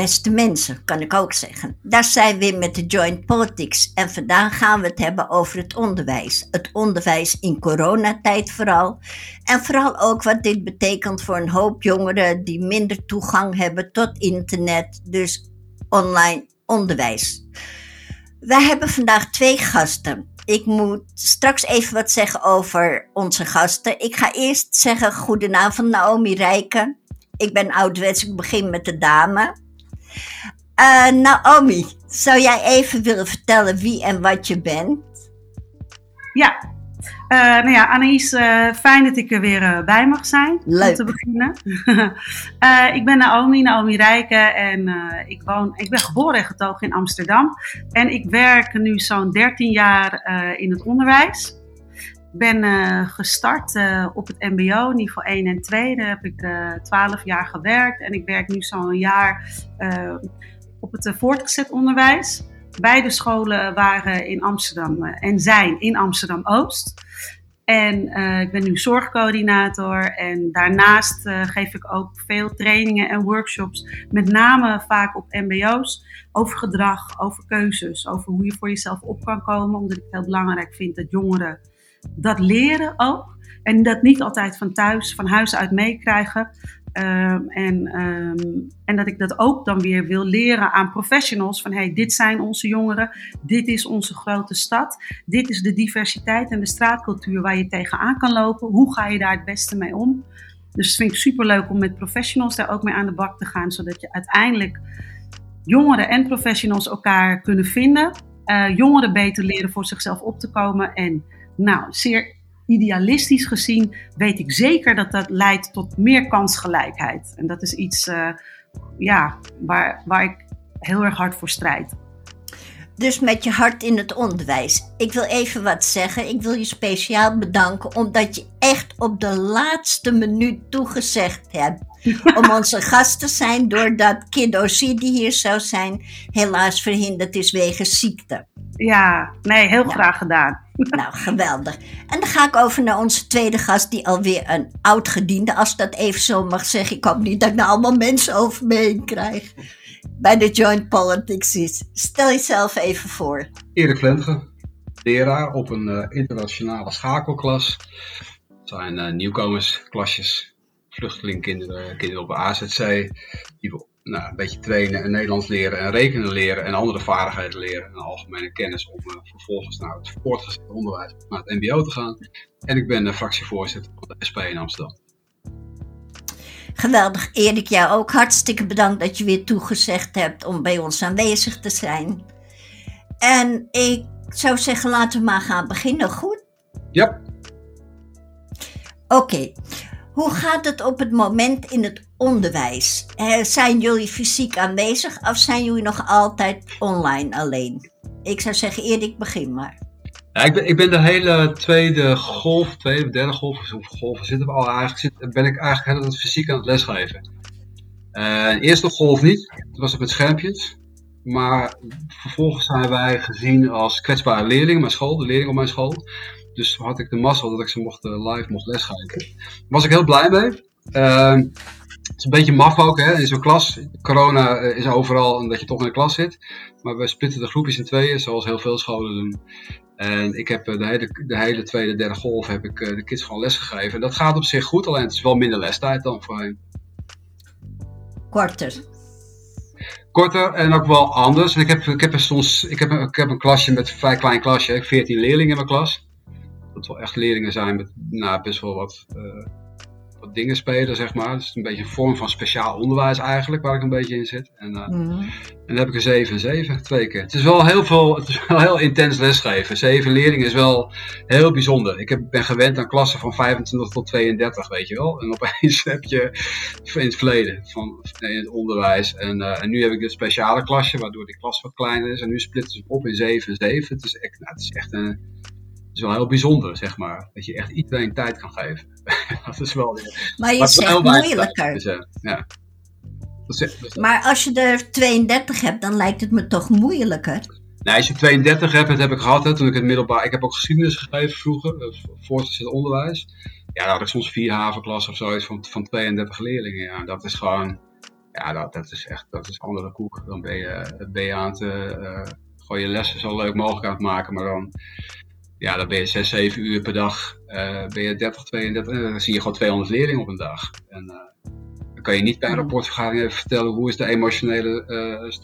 beste mensen, kan ik ook zeggen. Daar zijn we met de Joint Politics en vandaag gaan we het hebben over het onderwijs. Het onderwijs in coronatijd vooral. En vooral ook wat dit betekent voor een hoop jongeren die minder toegang hebben tot internet, dus online onderwijs. Wij hebben vandaag twee gasten. Ik moet straks even wat zeggen over onze gasten. Ik ga eerst zeggen goedenavond Naomi Rijken. Ik ben ouderwets, ik begin met de dame. Uh, Naomi, zou jij even willen vertellen wie en wat je bent? Ja, uh, nou ja, Anaïs, uh, fijn dat ik er weer bij mag zijn. Leuk. Om te beginnen. ik ben Naomi, Naomi Rijken en ik, woon, ik ben geboren en getogen in Amsterdam. En ik werk nu zo'n 13 jaar in het onderwijs. Ik ben gestart op het MBO, niveau 1 en 2. Daar heb ik 12 jaar gewerkt en ik werk nu zo'n jaar op het voortgezet onderwijs. Beide scholen waren in Amsterdam en zijn in Amsterdam Oost. En uh, ik ben nu zorgcoördinator en daarnaast uh, geef ik ook veel trainingen en workshops, met name vaak op MBO's, over gedrag, over keuzes, over hoe je voor jezelf op kan komen, omdat ik het heel belangrijk vind dat jongeren dat leren ook. En dat niet altijd van thuis, van huis uit meekrijgen. Um, en, um, en dat ik dat ook dan weer wil leren aan professionals. Van hey, dit zijn onze jongeren. Dit is onze grote stad. Dit is de diversiteit en de straatcultuur waar je tegenaan kan lopen. Hoe ga je daar het beste mee om? Dus het vind ik super leuk om met professionals daar ook mee aan de bak te gaan. Zodat je uiteindelijk jongeren en professionals elkaar kunnen vinden. Uh, jongeren beter leren voor zichzelf op te komen. En nou, zeer idealistisch gezien weet ik zeker dat dat leidt tot meer kansgelijkheid. En dat is iets uh, ja, waar, waar ik heel erg hard voor strijd. Dus met je hart in het onderwijs. Ik wil even wat zeggen. Ik wil je speciaal bedanken omdat je echt op de laatste minuut toegezegd hebt om onze gast te zijn. Doordat Kiddo die hier zou zijn, helaas verhinderd is wegens ziekte. Ja, nee, heel graag gedaan. Nou, geweldig. En dan ga ik over naar onze tweede gast, die alweer een oud gediende, als dat even zo mag zeggen. Ik hoop niet dat ik nou allemaal mensen over me heen krijg. Bij de Joint Politics is. Stel jezelf even voor. Erik Vlentgen, leraar op een uh, internationale schakelklas. Het zijn uh, nieuwkomersklasjes, vluchtelingkinderen, kinderen op AZC, die nou, een beetje trainen Nederlands leren en rekenen leren en andere vaardigheden leren en algemene kennis om uh, vervolgens naar het voortgezet onderwijs, naar het mbo te gaan. En ik ben de fractievoorzitter van de SP in Amsterdam. Geweldig, Erik, jou ook hartstikke bedankt dat je weer toegezegd hebt om bij ons aanwezig te zijn. En ik zou zeggen, laten we maar gaan beginnen, goed? Ja. Oké, hoe gaat het op het moment in het onderwijs? Zijn jullie fysiek aanwezig of zijn jullie nog altijd online alleen? Ik zou zeggen, Erik, begin maar. Ja, ik, ben, ik ben de hele tweede golf, tweede, derde golf, hoeveel golven zitten we al eigenlijk, zit, ben ik eigenlijk helemaal fysiek aan het lesgeven. Uh, eerste golf niet, dat was het met schermpjes. Maar vervolgens zijn wij gezien als kwetsbare leerlingen, mijn school, de leerlingen op mijn school. Dus had ik de mazzel dat ik ze mocht, uh, live mocht lesgeven. Daar was ik heel blij mee. Het is een beetje maf ook, hè, in zo'n klas. Corona eh, is overal omdat je toch in de klas zit. Maar we splitten de groepjes in tweeën, zoals heel veel scholen doen. En ik heb de hele, de hele tweede, derde golf heb ik de kids gewoon lesgegeven. En dat gaat op zich goed, alleen het is wel minder lestijd dan voorheen. Korter korter en ook wel anders. Ik heb, ik heb soms ik heb, ik heb een klasje met een vrij klein klasje. Ik heb 14 leerlingen in mijn klas dat wel echt leerlingen zijn met nou, best wel wat, uh, wat dingen spelen, zeg maar. Dus een beetje een vorm van speciaal onderwijs eigenlijk, waar ik een beetje in zit. En, uh, mm. en dan heb ik een 7 en 7, twee keer. Het is wel heel veel, het is wel heel intens lesgeven. 7 leerlingen is wel heel bijzonder. Ik heb, ben gewend aan klassen van 25 tot 32, weet je wel. En opeens heb je in het verleden, van, in het onderwijs. En, uh, en nu heb ik een speciale klasje, waardoor die klas wat kleiner is. En nu splitten ze op in 7 en 7. Het is echt, nou, het is echt een is wel heel bijzonder, zeg maar. Dat je echt iedereen tijd kan geven. dat is wel... Maar je zegt moeilijker. Dus, ja. maar als je er 32 hebt, dan lijkt het me toch moeilijker? Nee, als je 32 hebt, dat heb ik gehad hè, toen ik het middelbaar... Ik heb ook geschiedenis geschreven vroeger, eh, voortgezet onderwijs. Ja, dan had ik soms vier havenklassen of zoiets van, van 32 leerlingen. Ja, dat is gewoon Ja, dat, dat is echt dat is andere koek. Dan ben je, ben je aan het, uh, gewoon je lessen zo leuk mogelijk aan het maken, maar dan, ja, dan ben je 6, 7 uur per dag, uh, ben je 30, 32, dan zie je gewoon 200 leerlingen op een dag. En, dan kan je niet bij een rapportvergadering even vertellen hoe is de emotionele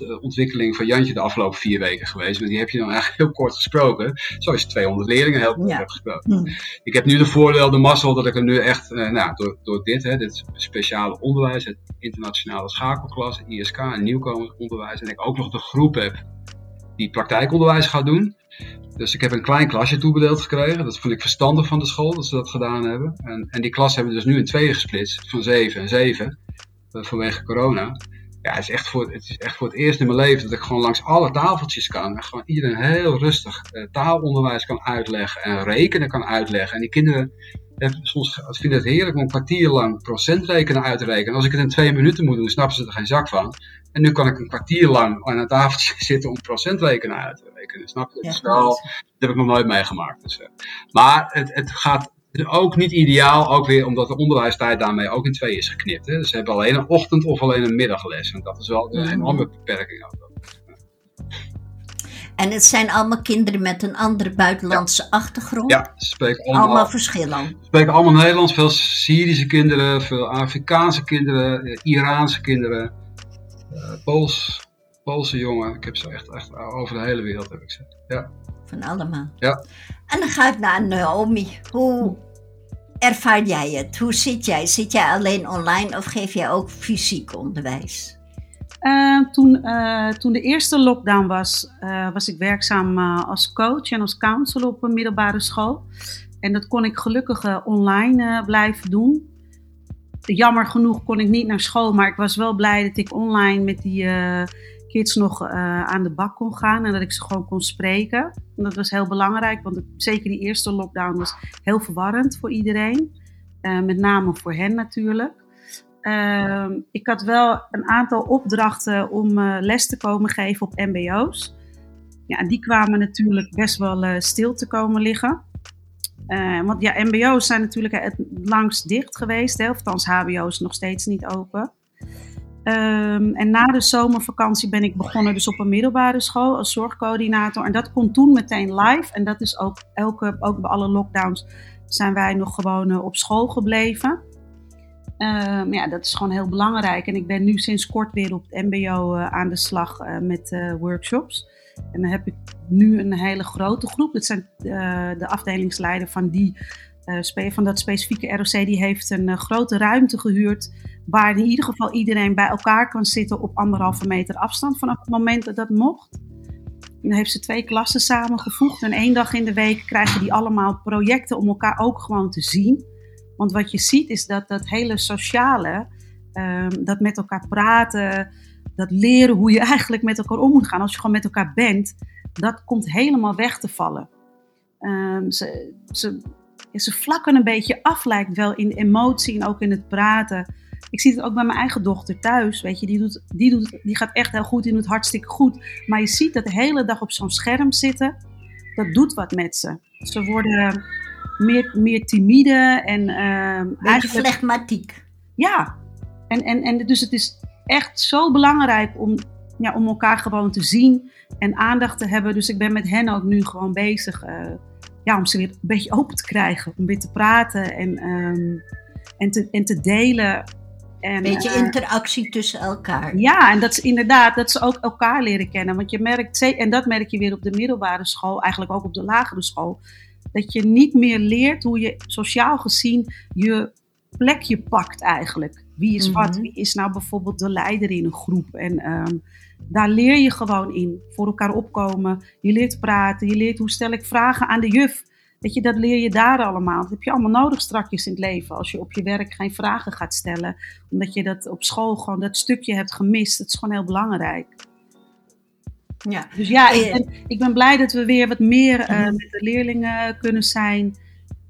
uh, ontwikkeling van Jantje de afgelopen vier weken geweest. Maar die heb je dan eigenlijk heel kort gesproken. Zoals je 200 leerlingen heel kort ja. hebt gesproken. Hm. Ik heb nu de voordeel, de mazzel, dat ik er nu echt, uh, nou, door, door dit, hè, dit speciale onderwijs, het internationale schakelklas, ISK en nieuwkomend onderwijs. En ik ook nog de groep heb die praktijkonderwijs gaat doen. Dus ik heb een klein klasje toebedeeld gekregen. Dat vond ik verstandig van de school dat ze dat gedaan hebben. En, en die klas hebben we dus nu in tweeën gesplitst, van zeven en zeven. Eh, vanwege corona. Ja, het is, echt voor, het is echt voor het eerst in mijn leven dat ik gewoon langs alle tafeltjes kan. En gewoon iedereen heel rustig uh, taalonderwijs kan uitleggen en rekenen kan uitleggen. En die kinderen hebben soms vinden het heerlijk om een kwartier lang procentrekenen uit te rekenen. Als ik het in twee minuten moet doen, snappen ze er geen zak van. En nu kan ik een kwartier lang aan een tafeltje zitten om procentrekenen uit te rekenen. Snap je? dat, dat heb ik nog nooit meegemaakt. Dus, uh, maar het, het gaat ook niet ideaal, ook weer omdat de onderwijstijd daarmee ook in twee is geknipt. Hè. Dus ze hebben alleen een ochtend of alleen een middagles. En dat is wel een enorme beperking. Ook. En het zijn allemaal kinderen met een andere buitenlandse achtergrond? Ja, spreken allemaal, allemaal verschillend. Ze spreken allemaal Nederlands, veel Syrische kinderen, veel Afrikaanse kinderen, eh, Iraanse kinderen, Pools, Poolse jongen. Ik heb ze echt, echt over de hele wereld, heb ik ze. Ja. Van allemaal? Ja. En dan ga ik naar Naomi. Hoe ervaar jij het? Hoe zit jij? Zit jij alleen online of geef jij ook fysiek onderwijs? Uh, toen, uh, toen de eerste lockdown was, uh, was ik werkzaam als coach en als counselor op een middelbare school. En dat kon ik gelukkig online blijven doen. Jammer genoeg kon ik niet naar school, maar ik was wel blij dat ik online met die kids nog uh, aan de bak kon gaan en dat ik ze gewoon kon spreken. En dat was heel belangrijk, want zeker die eerste lockdown was heel verwarrend voor iedereen. Uh, met name voor hen natuurlijk. Uh, ik had wel een aantal opdrachten om les te komen geven op MBO's. Ja, die kwamen natuurlijk best wel stil te komen liggen. Want ja, MBO's zijn natuurlijk het langst dicht geweest, hè, HBO's nog steeds niet open. Um, en na de zomervakantie ben ik begonnen dus op een middelbare school als zorgcoördinator. En dat kon toen meteen live. En dat is ook, elke, ook bij alle lockdowns zijn wij nog gewoon uh, op school gebleven. Um, ja, dat is gewoon heel belangrijk. En ik ben nu sinds kort weer op het mbo uh, aan de slag met workshops. En dan heb ik nu een hele grote groep. Dat zijn de afdelingsleider van die uh, van dat specifieke ROC die heeft een uh, grote ruimte gehuurd. Waar in ieder geval iedereen bij elkaar kan zitten op anderhalve meter afstand vanaf het moment dat dat mocht. En dan heeft ze twee klassen samengevoegd. En één dag in de week krijgen die allemaal projecten om elkaar ook gewoon te zien. Want wat je ziet is dat dat hele sociale, um, dat met elkaar praten, dat leren hoe je eigenlijk met elkaar om moet gaan als je gewoon met elkaar bent, dat komt helemaal weg te vallen. Um, ze, ze ze vlakken een beetje af, lijkt wel in emotie en ook in het praten. Ik zie het ook bij mijn eigen dochter thuis. Weet je, die, doet, die, doet, die gaat echt heel goed, die doet hartstikke goed. Maar je ziet dat de hele dag op zo'n scherm zitten. Dat doet wat met ze. Ze worden meer, meer timide en. Uh, eigenlijk flegmatiek. Ja, en, en, en dus het is echt zo belangrijk om, ja, om elkaar gewoon te zien en aandacht te hebben. Dus ik ben met hen ook nu gewoon bezig. Uh, ja, om ze weer een beetje open te krijgen. Om weer te praten en, um, en, te, en te delen. Een beetje uh, interactie tussen elkaar. Ja, en dat is inderdaad, dat ze ook elkaar leren kennen. Want je merkt, en dat merk je weer op de middelbare school, eigenlijk ook op de lagere school. Dat je niet meer leert hoe je sociaal gezien je plekje pakt eigenlijk. Wie is wat? Mhm. Wie is nou bijvoorbeeld de leider in een groep? En um, daar leer je gewoon in. Voor elkaar opkomen. Je leert praten. Je leert hoe stel ik vragen aan de juf. Weet je, dat leer je daar allemaal. Dat heb je allemaal nodig strakjes in het leven. Als je op je werk geen vragen gaat stellen. Omdat je dat op school gewoon dat stukje hebt gemist. Dat is gewoon heel belangrijk. Ja. Dus ja, ik ben, ik ben blij dat we weer wat meer uh, met de leerlingen kunnen zijn.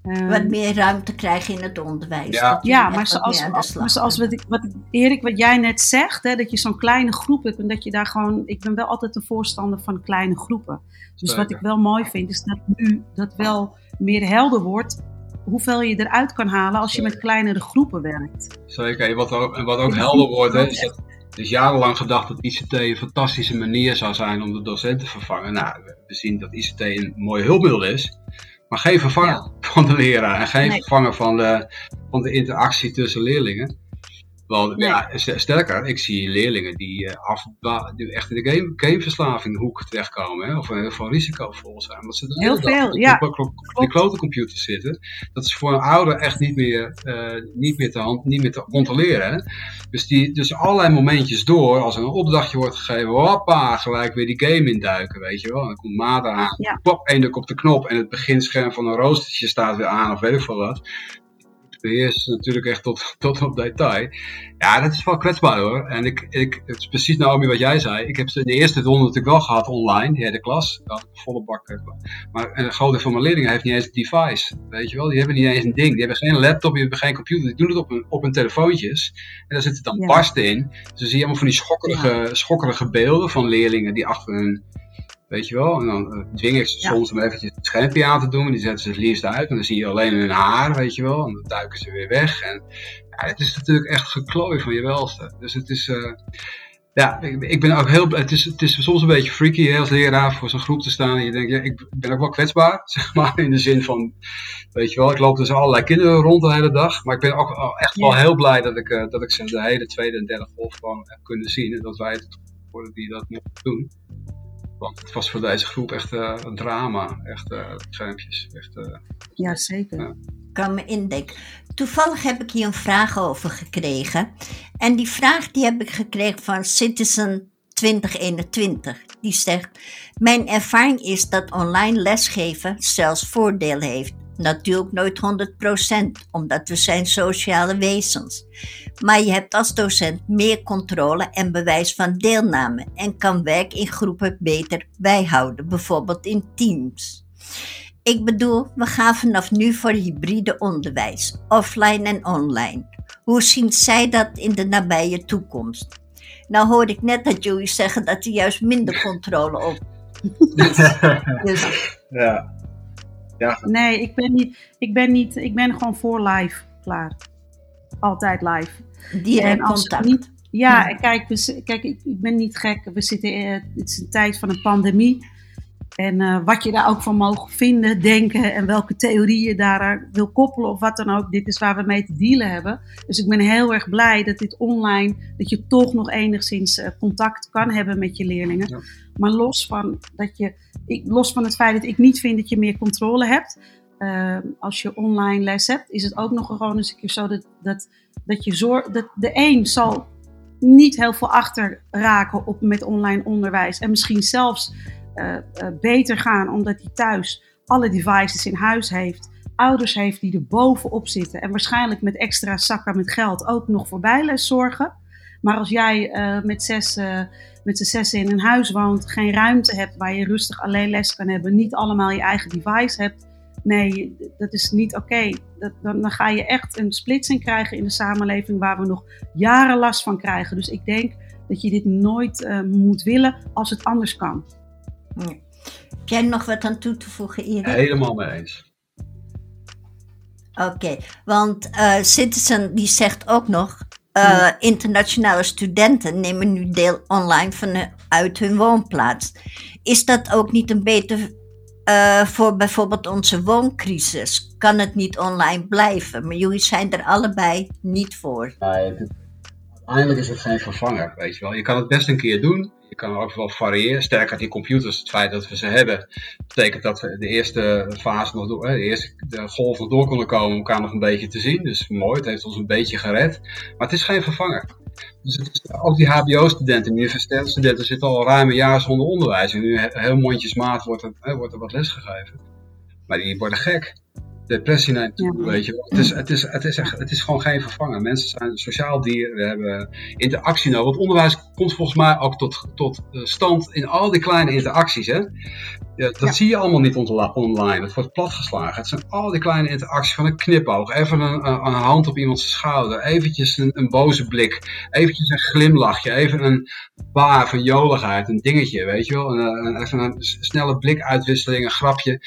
Um, wat meer ruimte krijgen in het onderwijs. Ja, ja maar zoals, maar zoals wat, ik, wat Erik, wat jij net zegt, hè, dat je zo'n kleine groep hebt en dat je daar gewoon. Ik ben wel altijd een voorstander van kleine groepen. Dus wat ik wel mooi vind, is dat nu dat wel meer helder wordt hoeveel je eruit kan halen als je met kleinere groepen werkt. Zeker, en wat ook, en wat ook helder wordt, hè, is dat is jarenlang gedacht dat ICT een fantastische manier zou zijn om de docent te vervangen. Nou, we zien dat ICT een mooi hulpmiddel is, maar geen vervanger van de leraar en geen vervanger van de, van de interactie tussen leerlingen. Want ja, sterker, ik zie leerlingen die, uh, af, die echt in de game, gameverslaving hoek terechtkomen. Hè, of heel veel risicovol zijn. Want ze heel veel, ja. Op de klote computers zitten. Dat is voor een ouder echt niet meer, uh, niet meer, te, hand, niet meer te controleren. Hè. Dus, die, dus allerlei momentjes door, als er een opdrachtje wordt gegeven, hoppa, gelijk weer die game induiken, weet je wel. En dan komt Mada aan, ja. pop, één druk op de knop en het beginscherm van een roostertje staat weer aan of weet ik veel wat beheerst natuurlijk echt tot, tot op detail. Ja, dat is wel kwetsbaar hoor. En ik, ik, het is precies Naomi wat jij zei. Ik heb ze in de eerste ronde natuurlijk wel gehad online, die hele klas. Dat volle bak. Maar een groot deel van mijn leerlingen heeft niet eens een device. Weet je wel, die hebben niet eens een ding. Die hebben geen laptop, die hebben geen computer. Die doen het op hun, op hun telefoontjes. En daar zit het dan ja. barsten in. Dus dan zie je allemaal van die schokkerige, schokkerige beelden van leerlingen die achter hun Weet je wel? En dan dwing ik ze soms om eventjes het schermpje aan te doen. En die zetten ze het liefst uit. En dan zie je alleen hun haar, weet je wel. En dan duiken ze weer weg. En ja, het is natuurlijk echt geklooi van je welste. Dus het is... Uh, ja, ik, ik, ben ook heel het is, het is soms een beetje freaky hè, als leraar voor zo'n groep te staan. En je denkt, ja, ik ben ook wel kwetsbaar, zeg maar. In de zin van, weet je wel, ik loop dus allerlei kinderen rond de hele dag. Maar ik ben ook echt wel heel blij dat ik, uh, dat ik ze de hele tweede en derde golf gewoon heb kunnen zien. En dat wij het worden die dat mogen doen. Want het was voor deze groep echt uh, een drama. Echt uh, schermpjes. Echt, uh, ja, zeker. Ja. kan me indenken. Toevallig heb ik hier een vraag over gekregen. En die vraag die heb ik gekregen van Citizen 2021. Die zegt: Mijn ervaring is dat online lesgeven zelfs voordelen heeft. Natuurlijk nooit 100%, omdat we zijn sociale wezens. Maar je hebt als docent meer controle en bewijs van deelname en kan werk in groepen beter bijhouden, bijvoorbeeld in teams. Ik bedoel, we gaan vanaf nu voor hybride onderwijs, offline en online. Hoe zien zij dat in de nabije toekomst? Nou hoorde ik net dat jullie zeggen dat er juist minder controle op dus, ja. Ja. Nee, ik ben niet. Ik ben niet. Ik ben gewoon voor live. Klaar. Altijd live. Direct contact. Niet, ja, ja, kijk, we, kijk ik, ik, ben niet gek. We zitten. Uh, het is een tijd van een pandemie. En uh, wat je daar ook van mogen vinden, denken en welke theorieën je daar wil koppelen of wat dan ook. Dit is waar we mee te dealen hebben. Dus ik ben heel erg blij dat dit online, dat je toch nog enigszins uh, contact kan hebben met je leerlingen. Ja. Maar los van, dat je, ik, los van het feit dat ik niet vind dat je meer controle hebt, uh, als je online les hebt, is het ook nog gewoon eens een keer zo dat, dat, dat je zorg, dat de een zal niet heel veel achter raken op, met online onderwijs. En misschien zelfs uh, uh, beter gaan omdat hij thuis alle devices in huis heeft. Ouders heeft die er bovenop zitten. En waarschijnlijk met extra zakken met geld ook nog voor bijles zorgen. Maar als jij met zes met z'n zessen in een huis woont, geen ruimte hebt waar je rustig alleen les kan hebben, niet allemaal je eigen device hebt. Nee, dat is niet oké. Okay. Dan, dan ga je echt een splitsing krijgen in de samenleving waar we nog jaren last van krijgen. Dus ik denk dat je dit nooit uh, moet willen als het anders kan. Ja. Heb jij nog wat aan toe te voegen, Erik? Helemaal mee eens. Oké, okay, want uh, Citizen die zegt ook nog, uh, internationale studenten nemen nu deel online vanuit hun woonplaats. Is dat ook niet een beter uh, voor bijvoorbeeld onze wooncrisis? Kan het niet online blijven? Maar jullie zijn er allebei niet voor. Uiteindelijk is het geen vervanger, weet je wel. Je kan het best een keer doen. Kan ook wel variëren. Sterker, die computers, het feit dat we ze hebben, betekent dat we de eerste fase nog door, de eerste golf nog door konden komen om elkaar nog een beetje te zien. Dus mooi, het heeft ons een beetje gered. Maar het is geen vervanger. Dus het is, ook die HBO-studenten, universitaire studenten zitten al ruim een jaar zonder onderwijs. En nu heel mondjesmaat wordt er, wordt er wat les gegeven. Maar die worden gek depressie naartoe, ja. weet je wel. Het is, het, is, het, is echt, het is gewoon geen vervanger. Mensen zijn sociaal dier, we hebben interactie nodig. Want onderwijs komt volgens mij ook tot, tot stand in al die kleine interacties. Hè? Ja, dat zie je allemaal niet online. Het wordt platgeslagen. Het zijn al die kleine interacties van een knipoog. Even een, een hand op iemands schouder. Eventjes een, een, boze blik. Eventjes een glimlachje. Even een baar van joligheid. Een dingetje, weet je wel. Een, een, even een snelle blikuitwisseling, een grapje.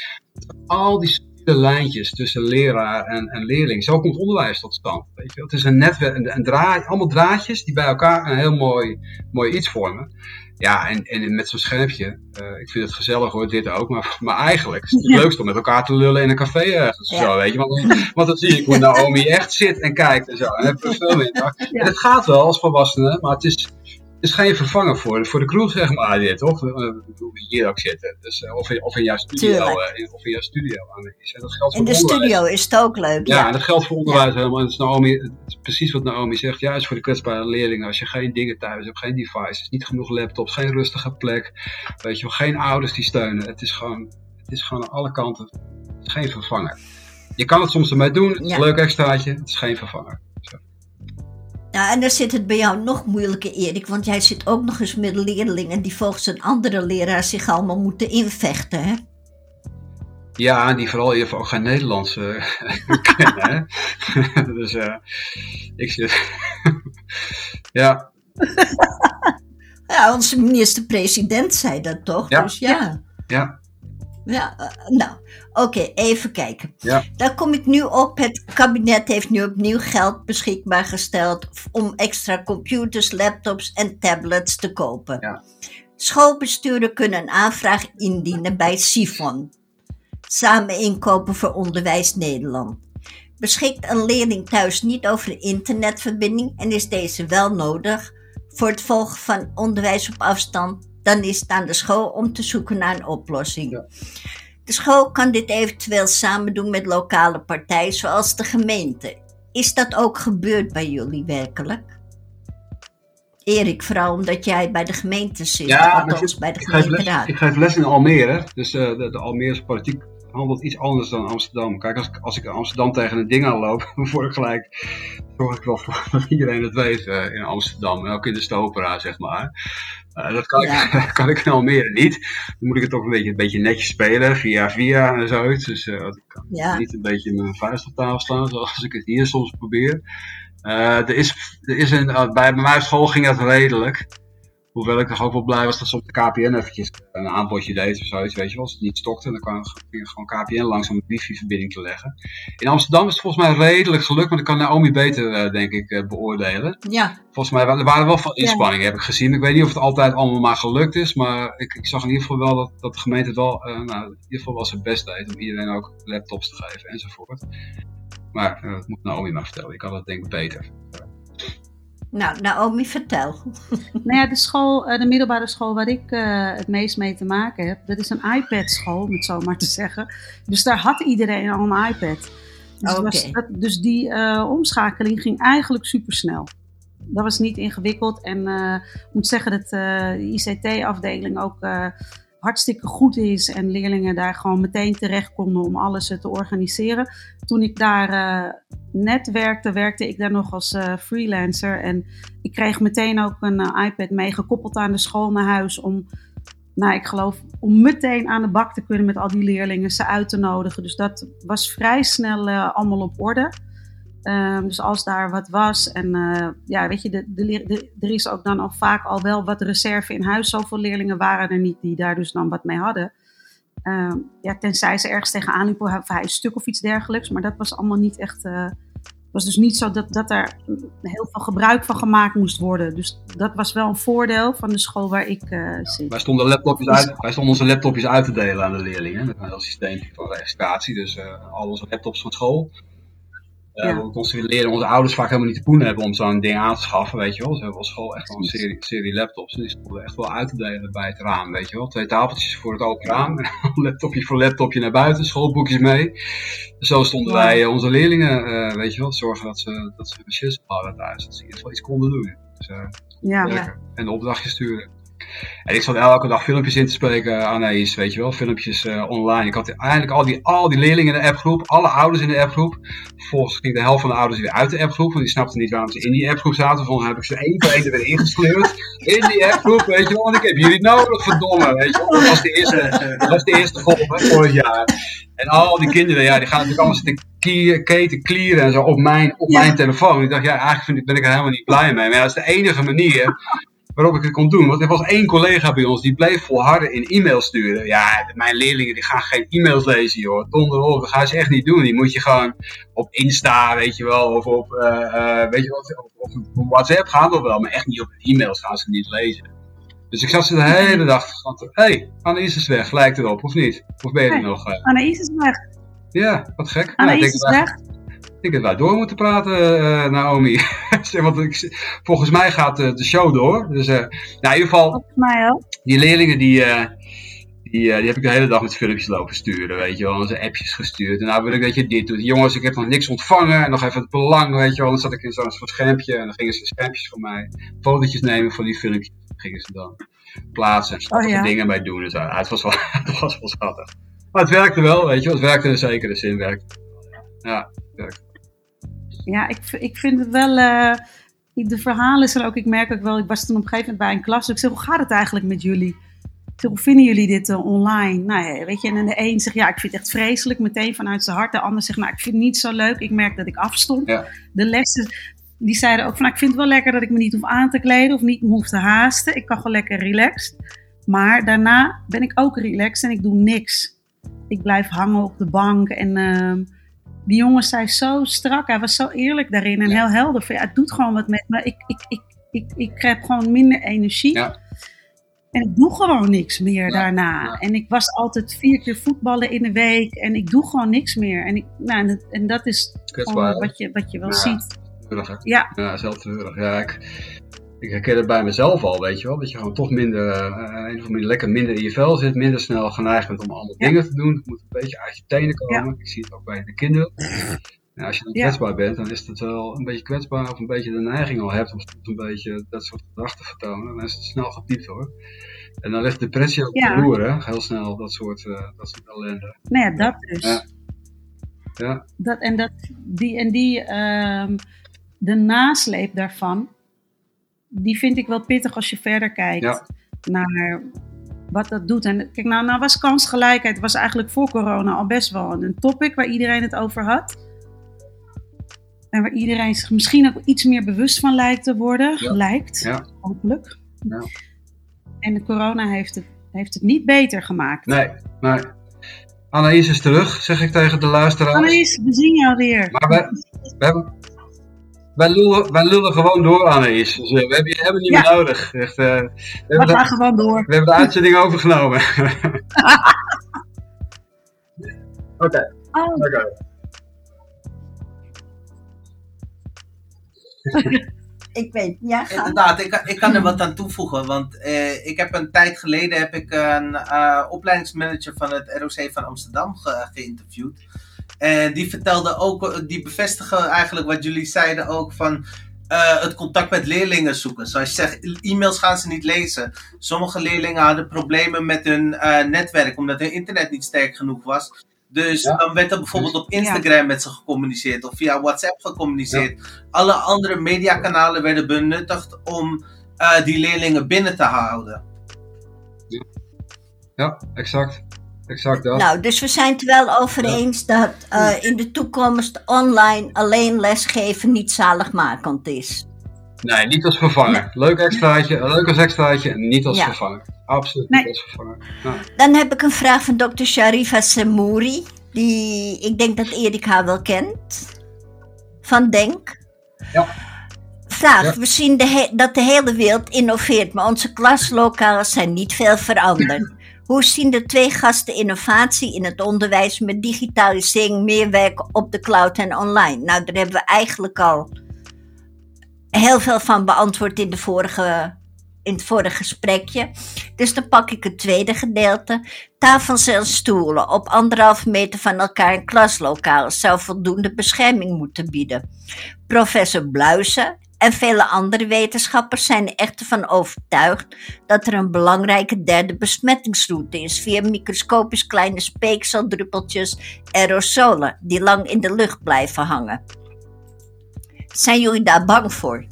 Al die de lijntjes tussen leraar en, en leerling. Zo komt onderwijs tot stand. Weet je? Het is een netwerk, een, een draad, allemaal draadjes die bij elkaar een heel mooi, mooi iets vormen. Ja, en, en met zo'n schermpje, uh, ik vind het gezellig hoor, dit ook, maar, maar eigenlijk is het ja. leukst om met elkaar te lullen in een café ergens. Ja. Zo, weet je? Want, want dan zie ik hoe Naomi echt zit en kijkt en zo. En heb veel minder. Ja. En het gaat wel als volwassene, maar het is, is geen vervanger voor, voor de crew, zeg maar, dit, toch? We hier ook zitten. Dus, uh, of, in, of in jouw studio, uh, of in jouw studio dat geldt in de onderwijs. studio is het ook leuk. Ja, ja. en dat geldt voor onderwijs helemaal. En dat is, Naomi, het precies wat Naomi zegt. Juist voor de kwetsbare leerlingen. Als je geen dingen thuis hebt, geen devices, niet genoeg laptops, geen rustige plek. Weet je, geen ouders die steunen. Het is gewoon, het is gewoon aan alle kanten. Het geen vervanger. Je kan het soms ermee doen. Het is een leuk extraatje. Het is geen vervanger. Nou, en dan zit het bij jou nog moeilijker, Erik, want jij zit ook nog eens met leerlingen die volgens een andere leraar zich allemaal moeten invechten, hè? Ja, die vooral even ook geen Nederlands uh, kennen, hè? dus uh, ik zit... ja. ja, onze minister-president zei dat toch? Ja. Dus ja. Ja. Ja, uh, nou, oké, okay, even kijken. Ja. Daar kom ik nu op. Het kabinet heeft nu opnieuw geld beschikbaar gesteld om extra computers, laptops en tablets te kopen. Ja. Schoolbesturen kunnen een aanvraag indienen bij SIFON. Samen inkopen voor Onderwijs Nederland. Beschikt een leerling thuis niet over een internetverbinding en is deze wel nodig voor het volgen van onderwijs op afstand, dan is het aan de school om te zoeken naar een oplossing. Ja. De school kan dit eventueel samen doen met lokale partijen zoals de gemeente. Is dat ook gebeurd bij jullie werkelijk? Erik, vooral omdat jij bij de gemeente zit, Ja, althans ik, bij de ik, geef les, gemeenteraad. ik geef les in Almere, dus uh, de, de Almeerse politiek handelt iets anders dan Amsterdam. Kijk, als ik, als ik in Amsterdam tegen een ding aanloop, dan word ik gelijk, zorg ik wel voor dat iedereen het weet uh, in Amsterdam. En ook in de Stopera, zeg maar. Uh, dat kan, Ja. ik, kan ik in Almere niet. Dan moet ik het toch een beetje, een beetje netjes spelen, via via en zoiets. Dus uh, ik kan Ja. niet een beetje mijn vuist op tafel slaan, zoals ik het hier soms probeer. Er is, er is een, bij, bij mij op school ging dat redelijk. Hoewel ik toch ook wel blij was dat soms de KPN eventjes een aanbodje deed of zoiets, weet je wel. Als het niet stokte, dan kwam gewoon KPN langs om een wifi-verbinding te leggen. In Amsterdam is het volgens mij redelijk gelukt, maar dat kan Naomi beter, uh, denk ik, uh, beoordelen. Ja, Volgens mij er waren wel veel inspanningen, heb ik gezien. Ik weet niet of het altijd allemaal maar gelukt is, maar ik, ik zag in ieder geval wel dat, dat de gemeente het wel, uh, nou, in ieder geval wel zijn best deed om iedereen ook laptops te geven enzovoort. Maar uh, dat moet Naomi maar vertellen, ik kan dat denk ik beter. Nou Naomi, vertel. Nou ja, de school, uh, de middelbare school waar ik uh, het meest mee te maken heb, dat is een iPad-school, om het zo maar te zeggen. Dus daar had iedereen al een iPad. Dus, was, dus die uh, omschakeling ging eigenlijk super snel. Dat was niet ingewikkeld. En ik moet zeggen dat de ICT-afdeling ook hartstikke goed is en leerlingen daar gewoon meteen terecht konden om alles te organiseren. Toen ik daar uh, net werkte, werkte ik daar nog als uh, freelancer en ik kreeg meteen ook een iPad mee gekoppeld aan de school naar huis om, nou ik geloof, om meteen aan de bak te kunnen met al die leerlingen, ze uit te nodigen. Dus dat was vrij snel allemaal op orde. Um, dus als daar wat was en uh, ja, weet je, de, de, de, er is ook dan al vaak al wel wat reserve in huis. Zoveel leerlingen waren er niet die daar dus dan wat mee hadden. Um, ja, tenzij ze ergens tegenaan liepen of hij een stuk of iets dergelijks. Maar dat was allemaal niet echt. Uh, was dus niet zo dat, dat er heel veel gebruik van gemaakt moest worden. Dus dat was wel een voordeel van de school waar ik uh, zit. Wij stonden, laptopjes uit, wij stonden onze laptopjes uit te delen aan de leerlingen. Met een systeem van registratie. Dus uh, al onze laptops van school. Uh, ja. We constateren onze ouders vaak helemaal niet de poen hebben om zo'n ding aan te schaffen, weet je wel. Ze hebben op school echt wel een serie, serie laptops. En die stonden echt wel uit te delen bij het raam, weet je wel. Twee tafeltjes voor het open raam. laptopje voor laptopje naar buiten, schoolboekjes mee. Dus zo stonden ja. wij onze leerlingen, uh, weet je wel, te zorgen dat ze, dat ze hadden thuis. Dat ze in ieder geval iets konden doen. Dus, uh, ja. ja. En de opdrachtjes sturen. En ik zat elke dag filmpjes in te spreken aan Ace, weet je wel, filmpjes uh, online. Ik had eigenlijk al die, al die leerlingen in de appgroep, alle ouders in de appgroep. Vervolgens ging de helft van de ouders weer uit de appgroep, want die snapten niet waarom ze in die appgroep zaten. Vervolgens heb ik ze één voor één er weer ingesleurd in die appgroep, weet je wel. Want ik heb jullie nodig, verdomme, weet je wel. Dat was de eerste, dat was de eerste golf hè, vorig jaar. En al die kinderen, ja, die gaan natuurlijk allemaal zitten keten, klieren en zo op mijn, op ja. mijn telefoon. Ik dacht, ja, eigenlijk vind ik, ben ik er helemaal niet blij mee. Maar ja, dat is de enige manier waarop ik het kon doen. Want er was één collega bij ons die bleef volharden in e-mails sturen. Ja, mijn leerlingen die gaan geen e-mails lezen, joh. Donder op, dat gaan ze echt niet doen. Die moet je gewoon op Insta, weet je wel, of op, uh, weet je wat, of, op WhatsApp gaan we wel, maar echt niet op e-mails gaan ze niet lezen. Dus ik zat ze de hele dag van, hé, hey, Anaïs is weg, lijkt erop, of niet? Of ben je er nog? Uh... Anaïs is weg. Ja, wat gek. Anaïs nou, is weg. Ik denk dat wij door moeten praten, uh, Naomi. Want ik, volgens mij gaat uh, de show door. Dus uh, nou, in ieder geval, volgens mij ook. die leerlingen die, die, die heb ik de hele dag met filmpjes lopen sturen, weet je wel. Ze appjes gestuurd. En nou wil ik dat je dit doet. Jongens, ik heb nog niks ontvangen. En nog even het belang, weet je wel. Dan zat ik in zo'n soort schermpje. En dan gingen ze schermpjes voor mij. Fotootjes nemen van die filmpjes. gingen ze dan plaatsen. En oh, ja. dingen bij doen. Dus het, was wel, het was wel schattig. Maar het werkte wel, weet je wel. Het werkte in zekere zin. Werkte. Ja, het werkte ja, ik, ik vind het wel. Uh, de verhalen zijn ook. Ik merk ook wel. Ik was toen op een gegeven moment bij een klas. Ik zeg, hoe gaat het eigenlijk met jullie? Zeg, hoe vinden jullie dit uh, online? Nou ja, weet je, en de een zegt, ja, ik vind het echt vreselijk, meteen vanuit zijn hart. De ander zegt, nou, ik vind het niet zo leuk. Ik merk dat ik afstond. Ja. De lessen, die zeiden ook van, nou, ik vind het wel lekker dat ik me niet hoef aan te kleden of niet hoef te haasten. Ik kan gewoon lekker relaxed. Maar daarna ben ik ook relaxed en ik doe niks. Ik blijf hangen op de bank en... Uh, die jongen zei zo strak, hij was zo eerlijk daarin en heel helder. Van, ja, het doet gewoon wat met me. Ik, ik, ik, ik, ik krijg gewoon minder energie. Ja. En ik doe gewoon niks meer daarna. En ik was altijd vier keer voetballen in de week. En ik doe gewoon niks meer. En, ik, nou, en, en dat is wat je, wat je wel ziet. Ja, ja zelf Ja, ik, ik herken het bij mezelf al, weet je wel. Dat je gewoon toch minder, uh, een of andere lekker minder in je vel zit. Minder snel geneigd bent om andere dingen te doen. Het moet een beetje uit je tenen komen. Ik zie het ook bij de kinderen. En als je dan kwetsbaar bent, dan is het wel een beetje kwetsbaar. Of een beetje de neiging al hebt om een beetje dat soort gedrag te vertonen. Dan is het snel gepiept hoor. En dan ligt depressie op de loer, hè? Heel snel, dat soort, uh, dat soort ellende. Nou ja, dat dus. Ja. Dat, en, dat, die, en die, um, de nasleep daarvan, die vind ik wel pittig als je verder kijkt naar wat dat doet. En kijk, nou, nou was kansgelijkheid was eigenlijk voor corona al best wel een topic waar iedereen het over had. En waar iedereen zich misschien ook iets meer bewust van lijkt te worden. Lijkt, ja. hopelijk. Ja. En de corona heeft het, heeft het niet beter gemaakt. Nee, nee. Anaïs is terug, zeg ik tegen de luisteraars. Anaïs, we zien jou weer. Maar we, we hebben, wij lullen, wij lullen gewoon door, Annees. Dus, uh, we hebben je helemaal niet meer nodig. Echt, uh, we, we gaan gewoon door. We hebben de uitzending overgenomen. Oké. Oh. Oké. ik weet, ja. Ga. Inderdaad, ik, ik kan er wat aan toevoegen. Want uh, ik heb een tijd geleden heb ik een uh, opleidingsmanager van het ROC van Amsterdam ge geïnterviewd. En die vertelde ook, eh, die bevestigen eigenlijk wat jullie zeiden ook van uh, het contact met leerlingen zoeken. Zoals je zegt, e-mails gaan ze niet lezen. Sommige leerlingen hadden problemen met hun uh, netwerk, omdat hun internet niet sterk genoeg was. Dus dan werd er bijvoorbeeld op Instagram met ze gecommuniceerd of via WhatsApp gecommuniceerd. Alle andere mediakanalen werden benuttigd om uh, die leerlingen binnen te houden. Ja, exact exact dat. Nou, dus we zijn het wel over eens dat uh, in de toekomst online alleen lesgeven niet zaligmakend is. Nee, niet als vervanger. Leuk extraatje, leuk als extraatje en niet als ja. vervanger. Absoluut niet als vervanger. Dan heb ik een vraag van dokter Sharifa Semouri. Die, ik denk dat Erik haar wel kent. Van Denk. Ja. Vraag, we zien de dat de hele wereld innoveert, maar onze klaslokalen zijn niet veel veranderd. Hoe zien de twee gasten innovatie in het onderwijs met digitalisering, meer werken op de cloud en online? Nou, daar hebben we eigenlijk al heel veel van beantwoord in, de vorige, in het vorige gesprekje. Dus dan pak ik het tweede gedeelte. Tafels en stoelen op anderhalve meter van elkaar in klaslokaal zou voldoende bescherming moeten bieden. Professor Bluizen en vele andere wetenschappers zijn er echter van overtuigd dat er een belangrijke derde besmettingsroute is via microscopisch kleine speekseldruppeltjes aerosolen die lang in de lucht blijven hangen. Zijn jullie daar bang voor?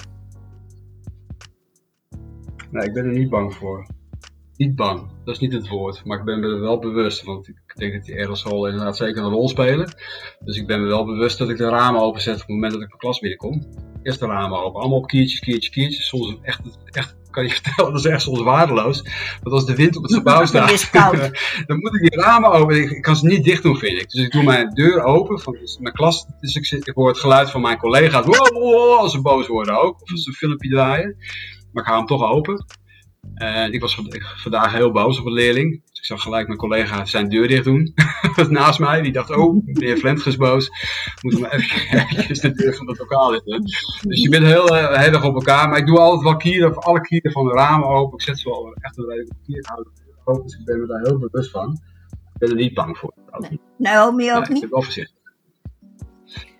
Nee, ik ben er niet bang voor. Niet bang, dat is niet het woord, maar ik ben me er wel bewust, want ik denk dat die aerosolen inderdaad zeker een rol spelen. Dus ik ben me wel bewust dat ik de ramen openzet op het moment dat ik mijn klas binnenkom eerst de ramen open. Allemaal op kiertjes, kiertjes, kiertjes. Soms echt, echt kan je vertellen, dat is echt soms waardeloos. Want als de wind op het gebouw staat, dan moet ik die ramen open. Ik, kan ze niet dicht doen, vind ik. Dus ik doe mijn deur open van dus mijn klas. Dus ik, zit, ik hoor het geluid van mijn collega's. Wow, wow, als ze boos worden ook. Of als ze een filmpje draaien. Maar ik hou hem toch open. En ik was vandaag heel boos op een leerling. Dus ik zag gelijk mijn collega zijn deur dicht doen. naast mij. Die dacht, oh, meneer Flent is boos. Moeten we even, de deur van het lokaal dicht Dus je bent heel, uh, heel erg op elkaar. Maar ik doe altijd wel kieren, alle kieren van de ramen open. Ik zet ze wel echt een redelijk kier open. Dus ik ben me daar heel bewust van. Ik ben er niet bang voor. Ook niet. Naomi ook nee, niet? Ik ben wel voorzichtig.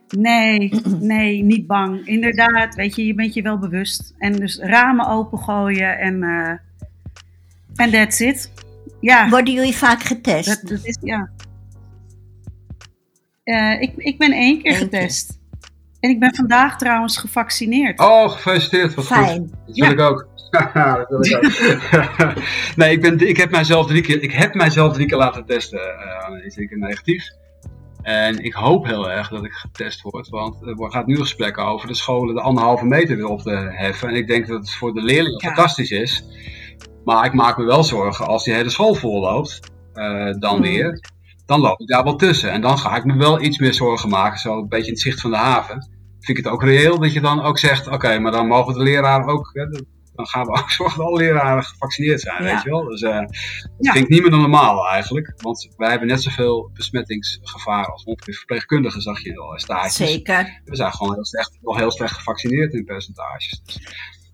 Nee, nee, niet bang. Inderdaad, weet je, je bent je wel bewust. En dus ramen opengooien en uh, en that's it. Ja. Worden jullie vaak getest? Dat, is, ja. Uh, ik, ik ben één keer Eén getest. Keer. En ik ben vandaag trouwens gevaccineerd. Oh, gefeliciteerd. Wat Fijn. goed. Dat wil ja. ik ook. dat wil ik ook. nee, ik, ben, ik, heb mijzelf drie keer, ik heb mijzelf drie keer laten testen. Uh, is ik negatief. En ik hoop heel erg dat ik getest word, want er gaat nu gesprekken over de scholen de anderhalve meter weer op te heffen. En ik denk dat het voor de leerlingen ja. fantastisch is. Maar ik maak me wel zorgen als die hele school volloopt, uh, dan mm. weer. Dan loop ik daar wel tussen. En dan ga ik me wel iets meer zorgen maken, zo een beetje in het zicht van de haven. Vind ik het ook reëel dat je dan ook zegt, oké, maar dan mogen de leraren ook, hè, dan gaan we ook zorgen dat alle leraren gevaccineerd zijn, weet je wel. Dus uh, dat ja. vind ik niet meer dan normaal eigenlijk. Want wij hebben net zoveel besmettingsgevaar als ongeveer verpleegkundigen, zag je al, stages. Zeker. We zijn gewoon heel slecht, nog heel slecht gevaccineerd in percentages.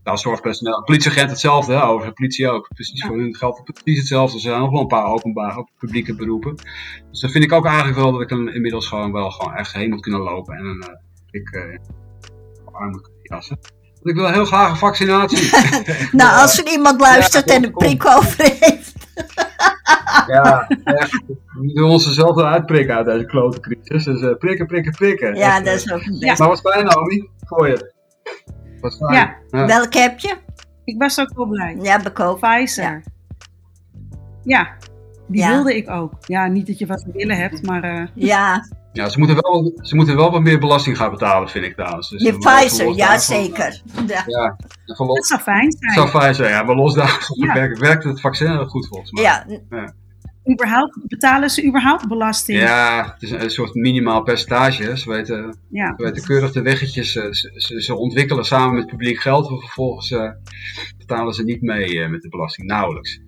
Nou, zorgpersoneel, politieagent hetzelfde, over de politie ook. Precies ja. voor hun geldt precies hetzelfde. Er zijn nog wel een paar openbare, publieke beroepen. Dus dan vind ik ook eigenlijk wel dat ik hem inmiddels gewoon wel gewoon echt heen moet kunnen lopen en uh, ik uh, arm moet kunnen jassen. Want ik wil heel graag een vaccinatie. nou, als er iemand luistert ja, en een prik over heeft. ja, echt. We moeten ons zelf wel uitprikken uit deze klote crisis. Dus uh, prikken, prikken, prikken. Ja, echt, dat is ook een ja. Maar wat fijn, Naomi, voor je. Wat fijn. Ja. ja. Welke heb je? Ik was ook wel blij. Ja, bekoop. Pfizer. Ja, ja die ja. wilde ik ook. Ja, niet dat je wat te willen hebt, maar... Uh... Ja. Ja, ze moeten, wel, ze moeten wel wat meer belasting gaan betalen, vind ik trouwens. Dus je Pfizer, ja zeker. Ja, ja dat zou fijn zijn. Dat zou fijn zijn, ja. Maar los daarvan ja. werkt, werkt het vaccin goed volgens mij. Ja. ja. Überhaupt, betalen ze überhaupt belasting? Ja, het is een, een soort minimaal percentage. Ze weten, ja. ze weten keurig de weggetjes. Ze, ze, ze, ontwikkelen samen met publiek geld. En vervolgens uh, betalen ze niet mee uh, met de belasting. Nauwelijks.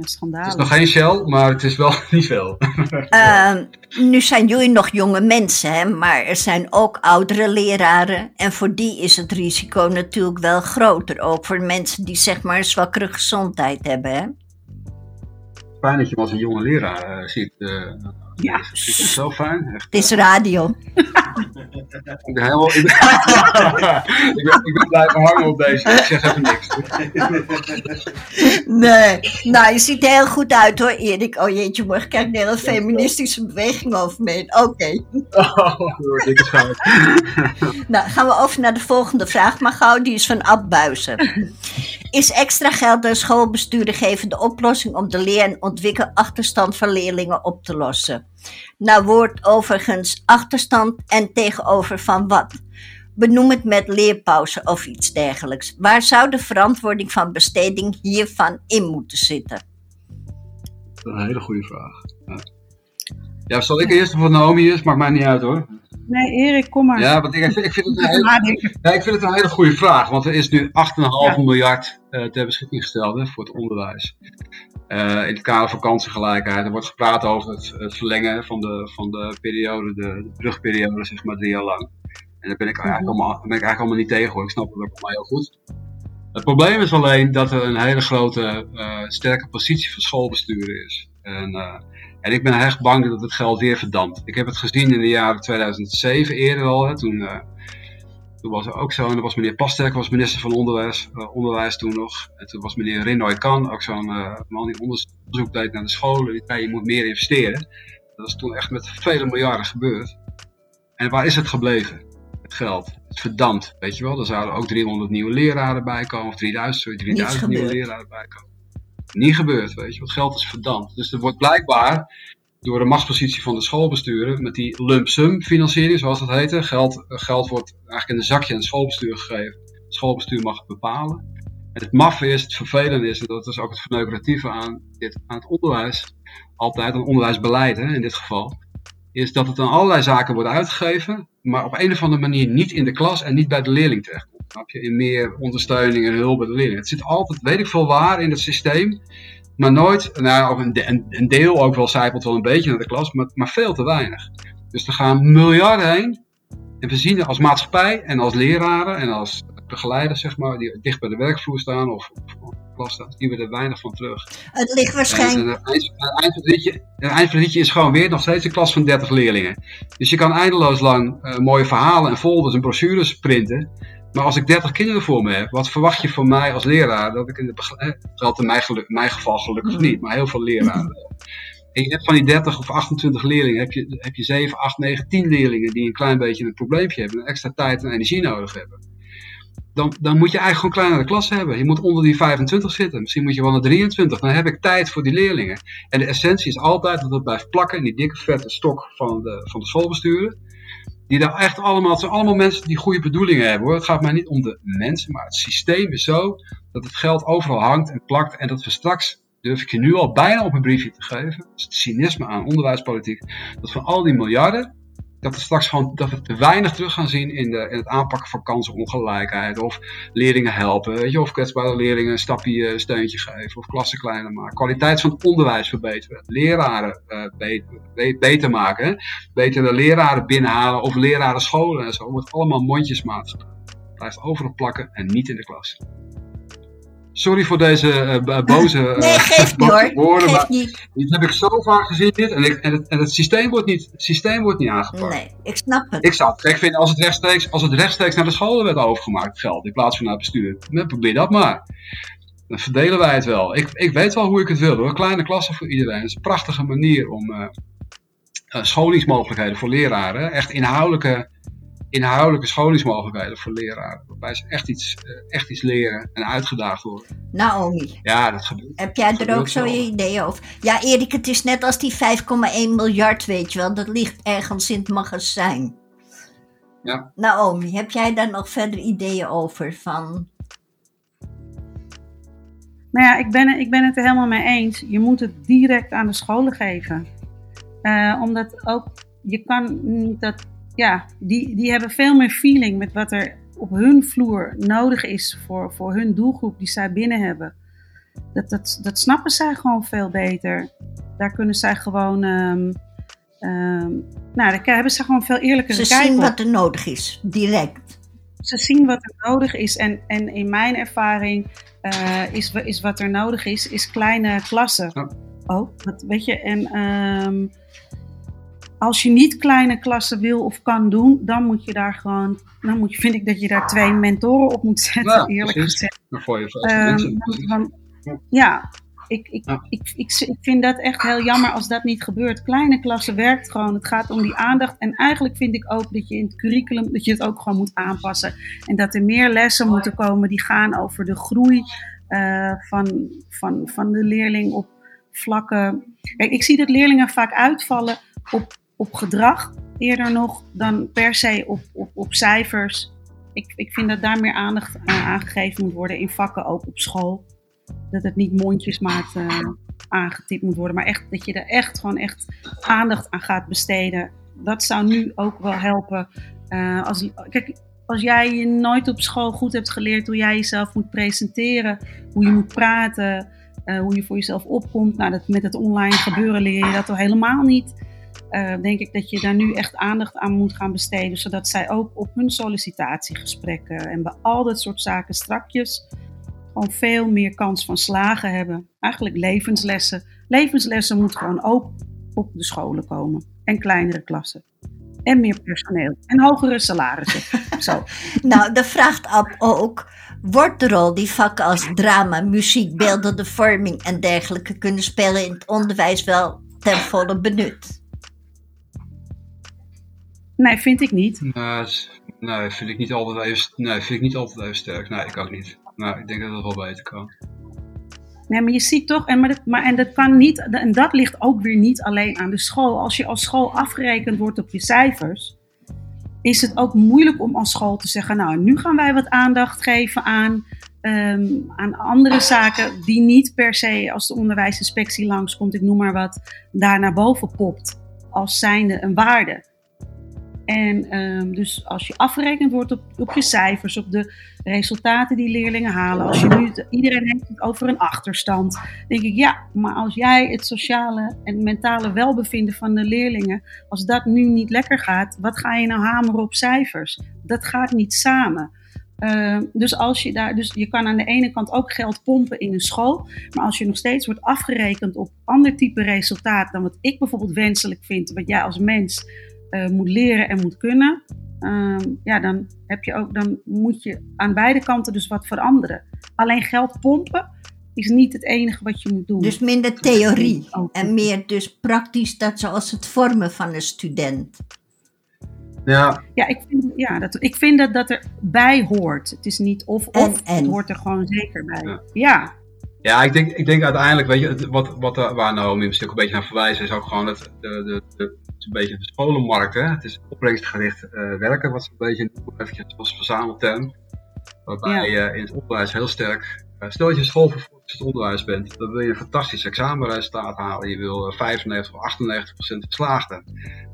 Schandalig. Het is nog geen Shell, maar het is wel niet veel. uh, nu zijn jullie nog jonge mensen, hè? maar er zijn ook oudere leraren. En voor die is het risico natuurlijk wel groter. Ook voor mensen die zeg maar een zwakkere gezondheid hebben. Hè? Fijn dat je als een jonge leraar uh, ziet. Uh, ja. Het is zo fijn. Echt. Het is radio. ik, ben helemaal, ik, ben, ik, ben, ik ben blijven hangen op deze. Ik zeg even niks. nee, nou je ziet er heel goed uit hoor Erik. Oh jeetje, morgen krijg ik een hele feministische beweging over me Oké. Okay. Oh, dikke nou, gaan we over naar de volgende vraag. Maar gauw, die is van Ab Buizen. Is extra geld door schoolbesturen geven de oplossing om de leer- en ontwikkelachterstand van leerlingen op te lossen? Nou wordt overigens achterstand en tegenover van wat. Benoem het met leerpauze of iets dergelijks. Waar zou de verantwoording van besteding hiervan in moeten zitten? Dat is een hele goede vraag. Ja, zal ik eerst voor Naomi is? Maakt mij niet uit hoor. Nee, Erik, kom maar. Ja, want ik, ik, vind, het een hele, ja, ik vind het een hele goede vraag. Want er is nu 8,5 ja. miljard uh, ter beschikking gesteld hè, voor het onderwijs. Uh, in het kader van kansengelijkheid. Er wordt gepraat over het, het verlengen van de, van de periode, de, de brugperiode, zeg maar drie jaar lang. En daar ben ik, eigenlijk allemaal, daar ben ik eigenlijk allemaal niet tegen hoor. Ik snap het ook allemaal heel goed. Het probleem is alleen dat er een hele grote, uh, sterke positie van schoolbesturen is. En, en ik ben echt bang dat het geld weer verdampt. Ik heb het gezien in de jaren 2007 eerder al. Hè, toen, uh, toen was er ook zo. En dan was meneer Pasterk was minister van Onderwijs, uh, onderwijs toen nog. En toen was meneer Rinoy Kan ook zo'n uh, man die onderzoek deed naar de scholen. Die zei je moet meer investeren. Dat is toen echt met vele miljarden gebeurd. En waar is het gebleven? Het geld. Het verdampt, weet je wel. Er zouden ook 300 nieuwe leraren bij komen. Of 3000, sorry, 3000 nieuwe leraren bij komen. Niet gebeurd, weet je. Het geld is verdampt. Dus er wordt blijkbaar door de machtspositie van de schoolbesturen met die lump sum financiering, zoals dat heette. Geld, geld wordt eigenlijk in een zakje aan het schoolbestuur gegeven. Het schoolbestuur mag het bepalen. het maffe is, het vervelende is, en dat is ook het verneukeratieve aan, dit, aan het onderwijs, altijd een onderwijsbeleid hè, in dit geval, is dat het aan allerlei zaken wordt uitgegeven, maar op een of andere manier niet in de klas en niet bij de leerling terechtkomt. Snap je? In meer ondersteuning en hulp bij de leerling. Het zit altijd, weet ik veel waar, in het systeem, maar nooit, nou, een, een deel ook wel zijpelt wel een beetje naar de klas, maar, maar veel te weinig. Dus er gaan miljarden heen. En we zien als maatschappij en als leraren en als begeleiders, zeg maar, die dicht bij de werkvloer staan of, of klas staan, zien we er weinig van terug. Het ligt waarschijnlijk. Het eind van het liedje, eind van het liedje is gewoon weer nog steeds een klas van 30 leerlingen. Dus je kan eindeloos lang uh, mooie verhalen en folders en brochures printen. Maar als ik 30 kinderen voor me heb, wat verwacht je van mij als leraar? Dat ik in de begeleiding, in mijn, geluk, mijn geval gelukkig mhm. niet, maar heel veel leraren. En je hebt van die 30 of 28 leerlingen, heb je, heb je 7, 8, 9, 10 leerlingen die een klein beetje een probleempje hebben, en extra tijd en energie nodig hebben dan, dan moet je eigenlijk gewoon kleinere klas hebben. Je moet onder die 25 zitten. Misschien moet je wel naar 23. Dan heb ik tijd voor die leerlingen. En de essentie is altijd dat het blijft plakken in die dikke vette stok van de, van de schoolbesturen. Die daar echt allemaal, het zijn allemaal mensen die goede bedoelingen hebben hoor. Het gaat mij niet om de mensen, maar het systeem is zo dat het geld overal hangt en plakt. En dat we straks, durf ik je nu al bijna op een briefje te geven, is het cynisme aan onderwijspolitiek, dat van al die miljarden dat we straks gewoon dat we te weinig terug gaan zien in, de, in het aanpakken van kansenongelijkheid. Of leerlingen helpen, je, of kwetsbare leerlingen een stapje uh, steuntje geven. Of klassen kleiner maken. Kwaliteit van het onderwijs verbeteren. Leraren uh, beter, beter, maken. Beter de leraren binnenhalen of leraren scholen en zo. Wordt allemaal mondjesmaat. Blijft overal plakken en niet in de klas. Sorry voor deze uh, boze, uh, nee, geef niet, hoor. woorden, geef maar niet. dit heb ik zo vaak gezien dit, en, ik, en, het, en het, systeem wordt niet, het systeem wordt niet aangepakt. Nee, ik snap het. Ik zou het gek vinden als het rechtstreeks, als het rechtstreeks naar de scholen werd overgemaakt, geld, in plaats van naar het bestuur. Probeer dat maar. Dan verdelen wij het wel. Ik, ik weet wel hoe ik het wil hoor. Kleine klassen voor iedereen. Dat is een prachtige manier om uh, scholingsmogelijkheden voor leraren, echt inhoudelijke inhoudelijke scholingsmogelijkheden voor leraren. Waarbij ze echt iets, eh, echt iets leren en uitgedaagd worden. Naomi. Ja, dat gebeurt. Heb jij er ook zo'n idee over? Ja, Erik, het is net als die 5,1 miljard, weet je wel. Dat ligt ergens in het magazijn. Ja. Naomi, heb jij daar nog verder ideeën over? Van... Nou ja, ik ben, ik ben het er helemaal mee eens. Je moet het direct aan de scholen geven. Uh, omdat ook, je kan niet dat ja, die, die hebben veel meer feeling met wat er op hun vloer nodig is voor, voor hun doelgroep die zij binnen hebben. Dat, dat, dat snappen zij gewoon veel beter. Daar kunnen zij gewoon. Um, um, nou, daar hebben ze gewoon veel eerlijker Ze zien wat er nodig is, direct. Ze zien wat er nodig is. En, en in mijn ervaring uh, is, is wat er nodig is, is kleine klassen. Ja. Ook, oh, weet je. En um, als je niet kleine klassen wil of kan doen, dan moet je daar gewoon, dan moet je, vind ik dat je daar twee mentoren op moet zetten, ja, eerlijk gezegd. Dan gooi je um, ja, ik, ik, ja. Ik, ik, ik, vind dat echt heel jammer als dat niet gebeurt. Kleine klassen werkt gewoon. Het gaat om die aandacht. En eigenlijk vind ik ook dat je in het curriculum dat je het ook gewoon moet aanpassen. En dat er meer lessen moeten komen die gaan over de groei uh, van, van, van de leerling op vlakken. Kijk, ik zie dat leerlingen vaak uitvallen op op gedrag eerder nog dan per se op, op, op cijfers. Ik, ik vind dat daar meer aandacht aan aangegeven moet worden in vakken, ook op school. Dat het niet mondjesmaat uh, aangetipt moet worden, maar echt, dat je er echt gewoon echt aandacht aan gaat besteden. Dat zou nu ook wel helpen. Uh, als, kijk, als jij je nooit op school goed hebt geleerd hoe jij jezelf moet presenteren, hoe je moet praten, uh, hoe je voor jezelf opkomt, nou, dat, met het online gebeuren leer je dat al helemaal niet uh, denk ik dat je daar nu echt aandacht aan moet gaan besteden, zodat zij ook op hun sollicitatiegesprekken en bij al dat soort zaken strakjes gewoon veel meer kans van slagen hebben. Eigenlijk levenslessen. Levenslessen moeten gewoon ook op de scholen komen en kleinere klassen. En meer personeel. En hogere salarissen. Zo. Nou, dat vraagt ab ook. Wordt de rol die vakken als drama, muziek, beeldende vorming en dergelijke kunnen spelen in het onderwijs wel ten volle benut? Nee, vind ik niet. Nee, nee, vind ik niet altijd even, nee, vind ik niet altijd even sterk. Nee, ik ook niet. Nou, ik denk dat het wel beter kan. Nee, maar je ziet toch, en, maar, dat, maar, en dat kan niet, en dat ligt ook weer niet alleen aan de school. Als je als school afgerekend wordt op je cijfers, is het ook moeilijk om als school te zeggen, nou, nu gaan wij wat aandacht geven aan ehm, aan andere zaken die niet per se als de onderwijsinspectie langskomt, ik noem maar wat, daar naar boven popt als zijnde een waarde. En um, dus als je afgerekend wordt op, op je cijfers, op de resultaten die leerlingen halen, als je nu, iedereen heeft het over een achterstand, denk ik ja, maar als jij het sociale en mentale welbevinden van de leerlingen, als dat nu niet lekker gaat, wat ga je nou hameren op cijfers? Dat gaat niet samen. Uh, dus, als je daar, dus je kan aan de ene kant ook geld pompen in een school, maar als je nog steeds wordt afgerekend op ander type resultaat dan wat ik bijvoorbeeld wenselijk vind, wat jij als mens uh, moet leren en moet kunnen, uh, ja, dan, heb je ook, dan moet je aan beide kanten dus wat veranderen. Alleen geld pompen is niet het enige wat je moet doen. Dus minder theorie en meer dus praktisch, dat zoals het vormen van een student. Ja, ja, ik, vind, ja dat, ik vind dat dat erbij hoort. Het is niet of of, het hoort er gewoon zeker bij. Ja. ja. Ja, ik denk, ik denk uiteindelijk, weet je, wat, wat, waar Naomi misschien ook een beetje naar verwijzen, is ook gewoon het, de, de, de, een beetje de scholenmarkt. Hè? Het is opbrengstgericht uh, werken, wat ze een beetje eventjes als verzamelterm. Waarbij je in het onderwijs heel sterk, uh, stel dat je schoolvervolgens onderwijs bent, dan wil je een fantastisch examenresultaat halen. Je wil 95 of 98 procent geslaagde.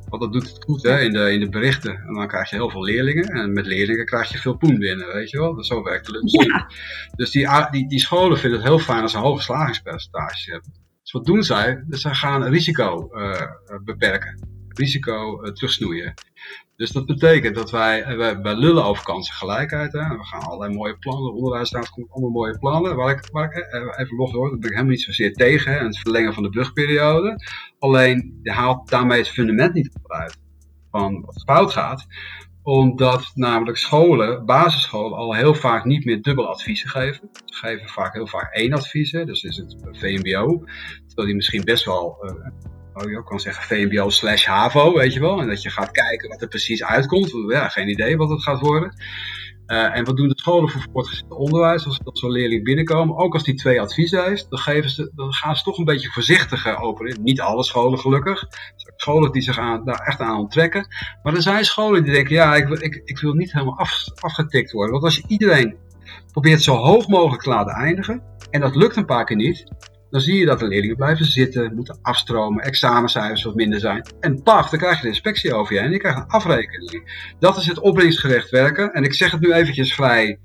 Want dat doet het goed hè, in, de, in de berichten. En dan krijg je heel veel leerlingen. En met leerlingen krijg je veel poen binnen, weet je wel. Zo werkt het. Ja. Dus die, die, die scholen vinden het heel fijn als ze hoge slagingspercentages hebben. Dus wat doen zij? Dus zij gaan risico uh, beperken. Risico uh, terugsnoeien. Dus dat betekent dat wij, eh, wij, wij lullen over kansengelijkheid. Hè. We gaan allerlei mooie plannen, de onderwijsraad komt allemaal mooie plannen. Waar ik, ik eh, even los door, daar ben ik helemaal niet zozeer tegen. Hè. Het verlengen van de brugperiode. Alleen, je haalt daarmee het fundament niet uit van wat fout gaat omdat namelijk scholen, basisscholen, al heel vaak niet meer dubbel adviezen geven. Ze geven vaak heel vaak één advies, dus is het VMBO. Terwijl die misschien best wel oh, je kan zeggen VMBO slash HAVO, weet je wel. En dat je gaat kijken wat er precies uitkomt. Ja, geen idee wat het gaat worden. Uh, en wat doen de scholen voor voortgezet onderwijs als, zo'n leerling binnenkomen? Ook als die twee adviezen heeft, dan, geven ze, dan gaan ze toch een beetje voorzichtiger open. Niet alle scholen gelukkig. Er zijn scholen die zich aan, daar echt aan onttrekken. Maar er zijn scholen die denken, ja, ik, ik, ik wil niet helemaal af, afgetikt worden. Want als je iedereen probeert zo hoog mogelijk te laten eindigen, en dat lukt een paar keer niet, dan zie je dat de leerlingen blijven zitten, moeten afstromen, examencijfers wat minder zijn. En paf, dan krijg je de inspectie over je en je krijgt een afrekening. Dat is het opbrengstgerecht werken. En ik zeg het nu eventjes vrij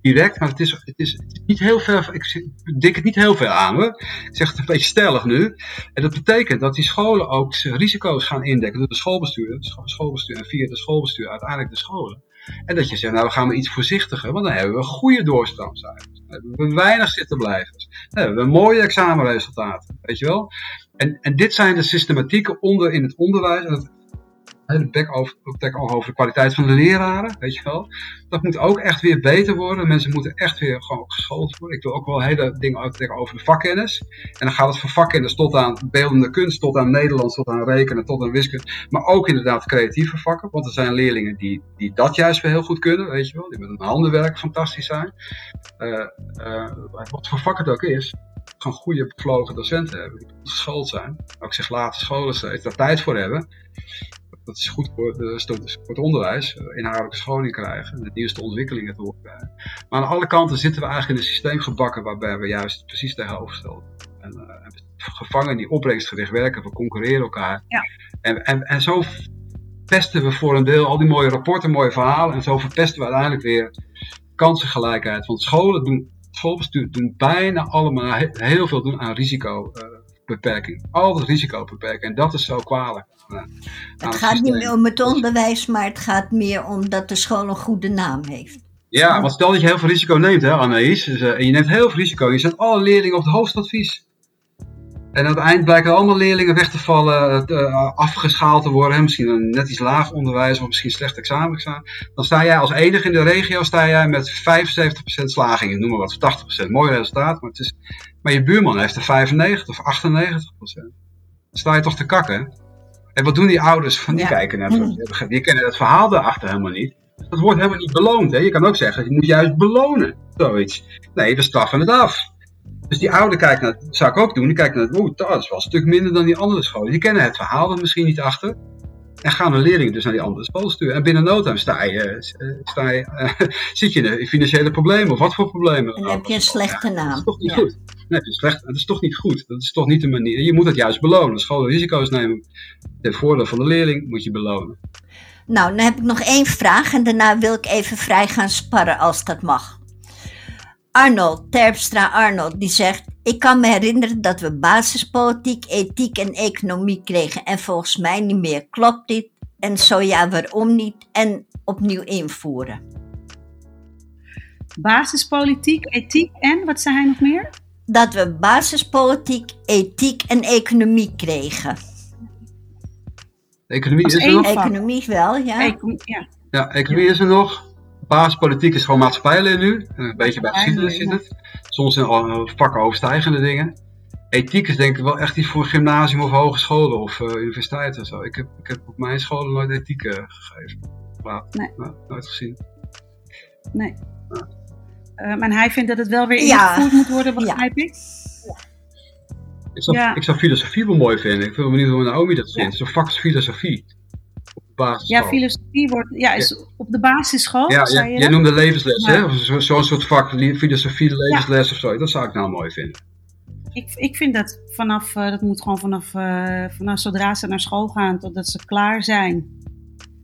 direct, maar het is, het is, niet heel ver, ik dik het niet heel veel aan hoor. Ik zeg het een beetje stellig nu. En dat betekent dat die scholen ook risico's gaan indekken door de schoolbestuur, schoolbestuur en via de schoolbestuur uiteindelijk de scholen. En dat je zegt, nou we gaan we iets voorzichtiger, want dan hebben we goede doorstroomcijfers. We weinig zittenblijvers. Dan hebben we mooie examenresultaten, weet je wel. En, en dit zijn de systematieken onder in het onderwijs de bek over, over de kwaliteit van de leraren, weet je wel. Dat moet ook echt weer beter worden. Mensen moeten echt weer gewoon geschoold worden. Ik wil ook wel hele dingen uitleggen over de vakkennis. En dan gaat het van vakkennis tot aan beeldende kunst, tot aan Nederlands, tot aan rekenen, tot aan wiskunde. Maar ook inderdaad creatieve vakken. Want er zijn leerlingen die, die dat juist weer heel goed kunnen, weet je wel. Die met hun handen werken fantastisch zijn. Uh, uh, wat voor vak het ook is gewoon goede bevlogen docenten hebben die geschoold zijn. Ook zich laten scholen steeds daar tijd voor hebben dat is goed voor, het onderwijs, eh, inhoudelijke scholing krijgen, de nieuwste ontwikkelingen te krijgen. Maar aan alle kanten zitten we eigenlijk in een systeem gebakken waarbij we juist precies tegenovergesteld en, uh, gevangen die opbrengstgericht werken, we concurreren elkaar. Ja. En, en, en zo pesten we voor een deel al die mooie rapporten, mooie verhalen en zo verpesten we uiteindelijk weer kansengelijkheid. Want scholen doen, schoolbestuur doen bijna allemaal heel veel doen aan risicobeperking. Altijd risicobeperking en dat is zo kwalijk het gaat niet meer om het onderwijs, maar het gaat meer om dat de school een goede naam heeft. Ja, want stel dat je heel veel risico neemt, hè, Anaïs. Dus, uh, en je neemt heel veel risico. Je zet alle leerlingen op het hoofdadvies. En aan het eind blijken allemaal leerlingen weg te vallen, uh, afgeschaald te worden. Misschien een net iets laag onderwijs of misschien slecht examen. Dan sta jij als enige in de regio sta jij met 75% slaging. Ik noem maar wat, 80%. Mooi resultaat, maar, het is, maar je buurman heeft er 95 of 98%. Dan sta je toch te kakken. En wat doen die ouders? Van, die kijken naar het, die kennen het verhaal daarachter helemaal niet. Dat wordt helemaal niet beloond. Hè? Je kan ook zeggen, je moet juist belonen. Zoiets. Nee, we straffen het af. Dus die ouder kijkt naar, dat zou ik ook doen, die kijken naar, oeh, dat is wel een stuk minder dan die andere scholen. Die kennen het verhaal er misschien niet achter. En gaan de leerlingen dus naar die andere school sturen. En binnen no time sta je, eh, sta je, uh, zit je in financiële problemen of wat voor problemen. En dan heb je een slechte naam. Dat is toch niet goed. Nee, dat is, slecht, dat is toch niet goed. Dat is toch niet de manier. Je moet het juist belonen. Scholen risico's nemen. Ten voordeel van de leerling moet je belonen. Nou, dan heb ik nog één vraag en daarna wil ik even vrij gaan sparren als dat mag. Arnold, Terpstra Arnold, die zegt: Ik kan me herinneren dat we basispolitiek, ethiek en economie kregen en volgens mij niet meer. Klopt dit? En zo ja, waarom niet? En opnieuw invoeren. Basispolitiek, ethiek en wat zei hij nog meer? Dat we basispolitiek, ethiek en economie kregen. Economie is er nog? Economie wel, ja. ja. ja, economie is er nog basispolitiek is gewoon maatschappijleer nu. Een beetje bij geschiedenis zit het. Soms in vakken overstijgende dingen. Ethiek is denk ik wel echt iets voor gymnasium of hogescholen of uh, universiteiten of zo. Ik heb, ik heb op mijn scholen nooit ethiek uh, gegeven. Laat, nee. Nou, nooit gezien. Nee. Uh, maar hij vindt dat het wel weer ingevoerd moet worden, begrijp ja. ik? Ik zou, ja. ik zou filosofie wel mooi vinden. Ik ben benieuwd hoe Naomi dat vindt. Zo'n vak filosofie basisschool. Ja, filosofie wordt, ja, is op de basisschool. Ja, ja jij noemde levensles, hè? Zo'n zo soort vak, filosofie, levensles of zo. Dat zou ik nou mooi vinden. Ik, ik vind dat vanaf, uh, dat moet gewoon vanaf, uh, vanaf zodra ze naar school gaan totdat ze klaar zijn.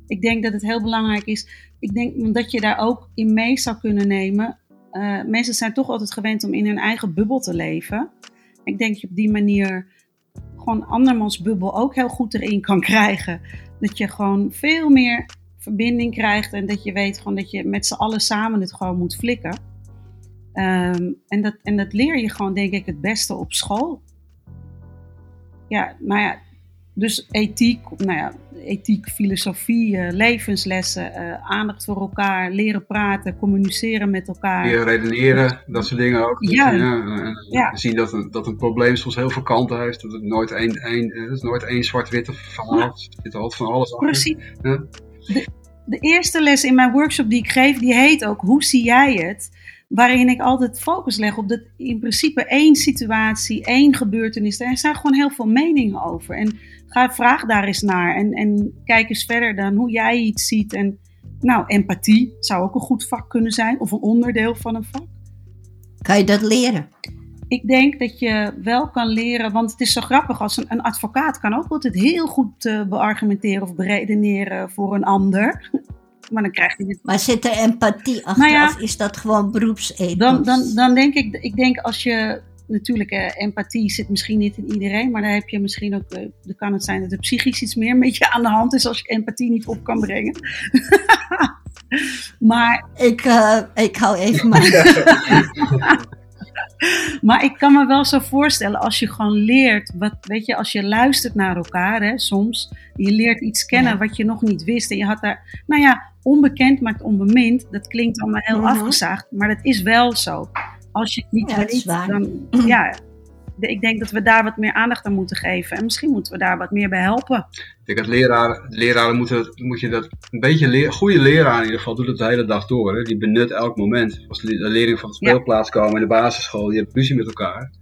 Ik denk dat het heel belangrijk is. Ik denk dat je daar ook in mee zou kunnen nemen. Uh, mensen zijn toch altijd gewend om in hun eigen bubbel te leven. Ik denk dat je op die manier gewoon andermans bubbel ook heel goed erin kan krijgen. Dat je gewoon veel meer verbinding krijgt en dat je weet gewoon dat je met z'n allen samen het gewoon moet flikken. Um, en, dat, en dat leer je gewoon, denk ik, het beste op school. Ja, nou ja, dus ethiek, nou ja, ethiek, filosofie, uh, levenslessen, uh, aandacht voor elkaar, leren praten, communiceren met elkaar. Leren redeneren, dat soort dingen ook. Ja. ja, ja. Zien dat een, dat een probleem soms heel veel kanten heeft. Dat het nooit één, één, is nooit één zwart-witte verhaal. Ja. Er zit altijd van alles. Precies. Ja. De, de eerste les in mijn workshop die ik geef, die heet ook Hoe zie jij het? waarin ik altijd focus leg op dat in principe één situatie, één gebeurtenis. Er zijn gewoon heel veel meningen over. En ga, vraag daar eens naar en, en kijk eens verder dan hoe jij iets ziet. En nou, empathie zou ook een goed vak kunnen zijn of een onderdeel van een vak. Kan je dat leren? Ik denk dat je wel kan leren, want het is zo grappig als een, een advocaat kan ook altijd heel goed uh, beargumenteren of beredeneren voor een ander maar dan krijg je dit. Maar zit er empathie achter nou ja, of is dat gewoon beroepsethos? Dan, dan, dan denk ik, ik denk als je natuurlijk, eh, empathie zit misschien niet in iedereen, maar dan heb je misschien ook, eh, dan kan het zijn dat er psychisch iets meer met je aan de hand is als je empathie niet op kan brengen. maar ik, uh, ik hou even maar. maar ik kan me wel zo voorstellen, als je gewoon leert, wat, weet je, als je luistert naar elkaar, hè, soms, je leert iets kennen wat je nog niet wist en je had daar, nou ja, onbekend maakt onbemind, dat klinkt allemaal heel mm afgezaagd, maar dat is wel zo. Als je het niet ja, weet, dan, ja, ik denk dat we daar wat meer aandacht aan moeten geven. En misschien moeten we daar wat meer bij helpen. Ik denk dat leraren, leraren moeten, moet je dat een beetje leer, goede leraar in ieder geval doet het de hele dag door. Hè? Die benut elk moment. Als de leerlingen van de speelplaats komen in de basisschool, die hebben ruzie met elkaar.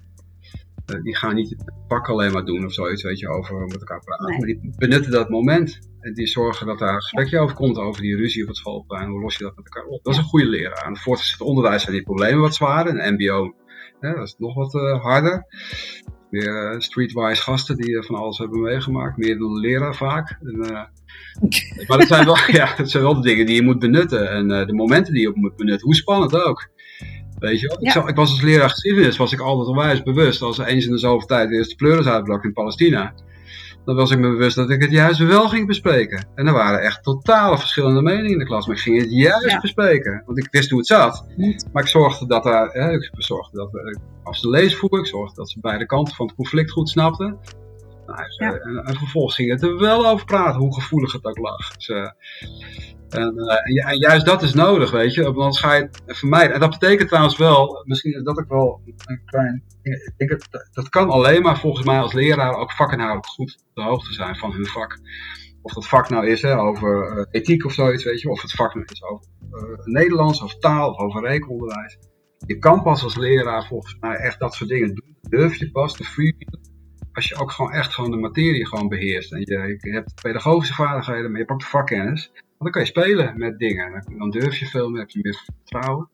Uh, die gaan niet pak alleen maar doen of zoiets, weet je, over met elkaar praten. Nee. Maar die benutten dat moment. En die zorgen dat daar een gesprekje ja. over komt, over die ruzie op het schoolplein. Hoe los je dat met elkaar op? Dat is een goede leraar. En het voortgezet onderwijs zijn die problemen wat zwaarder. En MBO ja, dat is nog wat uh, harder. Meer uh, streetwise gasten die uh, van alles hebben meegemaakt. Meer dan de leraar vaak. En, maar dat zijn, wel, ja, dat zijn wel de dingen die je moet benutten. En de momenten die je op moet benutten. Hoe spannend ook. Weet je, ja. ik, ik, was als leraar geschiedenis, was ik altijd onwijs bewust. Als er eens in de zoveel tijd de eerste pleuris uitbrak in Palestina dan was ik me bewust dat ik het juist wel ging bespreken. En er waren echt totale verschillende meningen in de klas, maar ik ging het juist bespreken. Want ik wist hoe het zat. Maar ik zorgde dat daar, hè, ik zorgde dat we, als de leesvoer, ik zorgde dat ze beide kanten van het conflict goed snapten. Nou, en, en, vervolgens ging het er wel over praten, hoe gevoelig het ook lag. Dus, uh, en, en, juist dat is nodig, weet je, want anders ga je het vermijden. En dat betekent trouwens wel, misschien dat ik wel een klein. Ik dat, kan alleen maar volgens mij als leraar ook vakkenhoudelijk goed op de hoogte zijn van hun vak. Of dat vak nou is hè, over uh, ethiek of zoiets, weet je, of het vak nou is over uh, Nederlands, of taal, of over rekenonderwijs. Je kan pas als leraar volgens mij echt dat soort dingen doen. Durf je pas de free als je ook gewoon echt gewoon de materie gewoon beheerst. En je, je hebt pedagogische vaardigheden, maar je hebt ook de vakkennis. Dan kan je spelen met dingen. Dan durf je veel meer, heb je meer vertrouwen.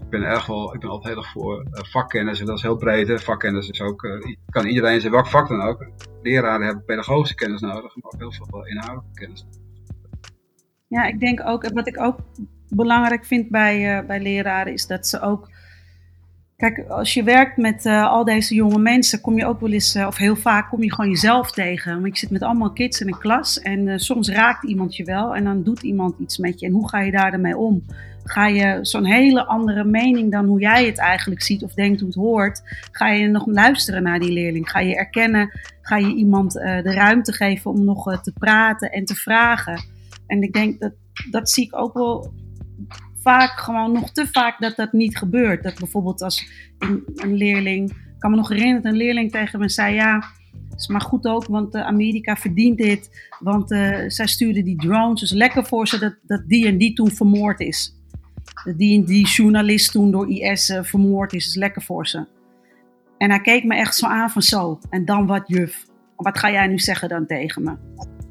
Ik ben erg wel, ik ben altijd heel erg voor uh, vakkennis. En dat is heel breed. Vakkennis is ook, uh, kan iedereen zijn welk vak dan ook. Leraren hebben pedagogische kennis nodig, maar ook heel veel inhoudelijke kennis. Ja, ik denk ook, wat ik ook belangrijk vind bij, uh, bij leraren, is dat ze ook Kijk, als je werkt met uh, al deze jonge mensen, kom je ook wel eens, uh, of heel vaak kom je gewoon jezelf tegen. Want ik zit met allemaal kids in een klas en uh, soms raakt iemand je wel en dan doet iemand iets met je. En hoe ga je daar ermee om? Ga je zo'n hele andere mening dan hoe jij het eigenlijk ziet of denkt hoe het hoort? Ga je nog luisteren naar die leerling? Ga je erkennen? Ga je iemand de ruimte geven om nog te praten en te vragen? En ik denk dat dat zie ik ook wel vaak gewoon nog te vaak dat dat niet gebeurt. Dat bijvoorbeeld als een, een leerling, ik kan me nog herinneren dat een leerling tegen me zei, ja, is maar goed ook, want uh, Amerika verdient dit, want uh, zij stuurde die drones, dus lekker voor ze dat, dat die en die toen vermoord is. Dat die en die journalist toen door IS uh, eh, vermoord is, is lekker voor ze. En hij keek me echt zo aan van zo, en dan wat juf. Wat ga jij nu zeggen dan tegen me?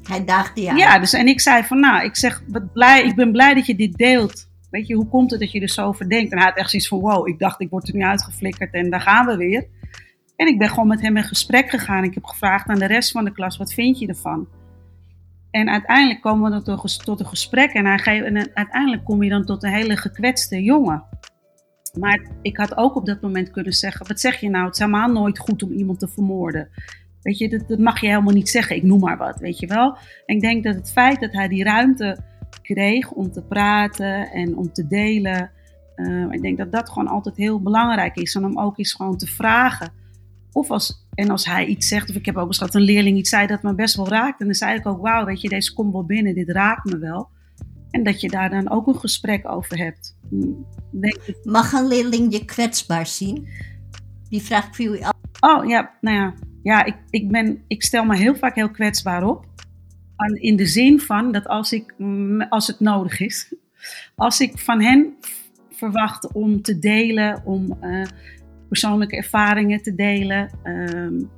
Hij dacht ja. Ja, dus en ik zei van nou, ik zeg, wat blij, ik ben blij dat je dit deelt. Weet je, hoe komt het dat je er zo over denkt? En hij had echt zoiets van, wow, ik dacht ik word er nu uitgeflikkerd en daar gaan we weer. En ik ben gewoon met hem in gesprek gegaan. Ik heb gevraagd aan de rest van de klas, wat vind je ervan? En uiteindelijk komen we dan tot een gesprek en, hij uiteindelijk kom je dan tot een hele gekwetste jongen. Maar ik had ook op dat moment kunnen zeggen, wat zeg je nou? Het is helemaal nooit goed om iemand te vermoorden. Weet je, dat, dat mag je helemaal niet zeggen, ik noem maar wat, weet je wel. En ik denk dat het feit dat hij die ruimte kreeg om te praten en om te delen. Uh, ik denk dat dat gewoon altijd heel belangrijk is. En om ook eens gewoon te vragen. Of als, en als hij iets zegt, of ik heb ook eens gehad een leerling iets zei dat me best wel raakt. En dan zei ik ook, wauw, weet je, deze komt wel binnen, dit raakt me wel. En dat je daar dan ook een gesprek over hebt. Hm, denk. Mag een leerling je kwetsbaar zien? Die vraag voor jullie af. Oh ja, nou ja, ja ik, ik, ben, ik stel me heel vaak heel kwetsbaar op in de zin van dat als, ik, als het nodig is, als ik van hen verwacht om te delen, om uh, persoonlijke ervaringen te delen, um,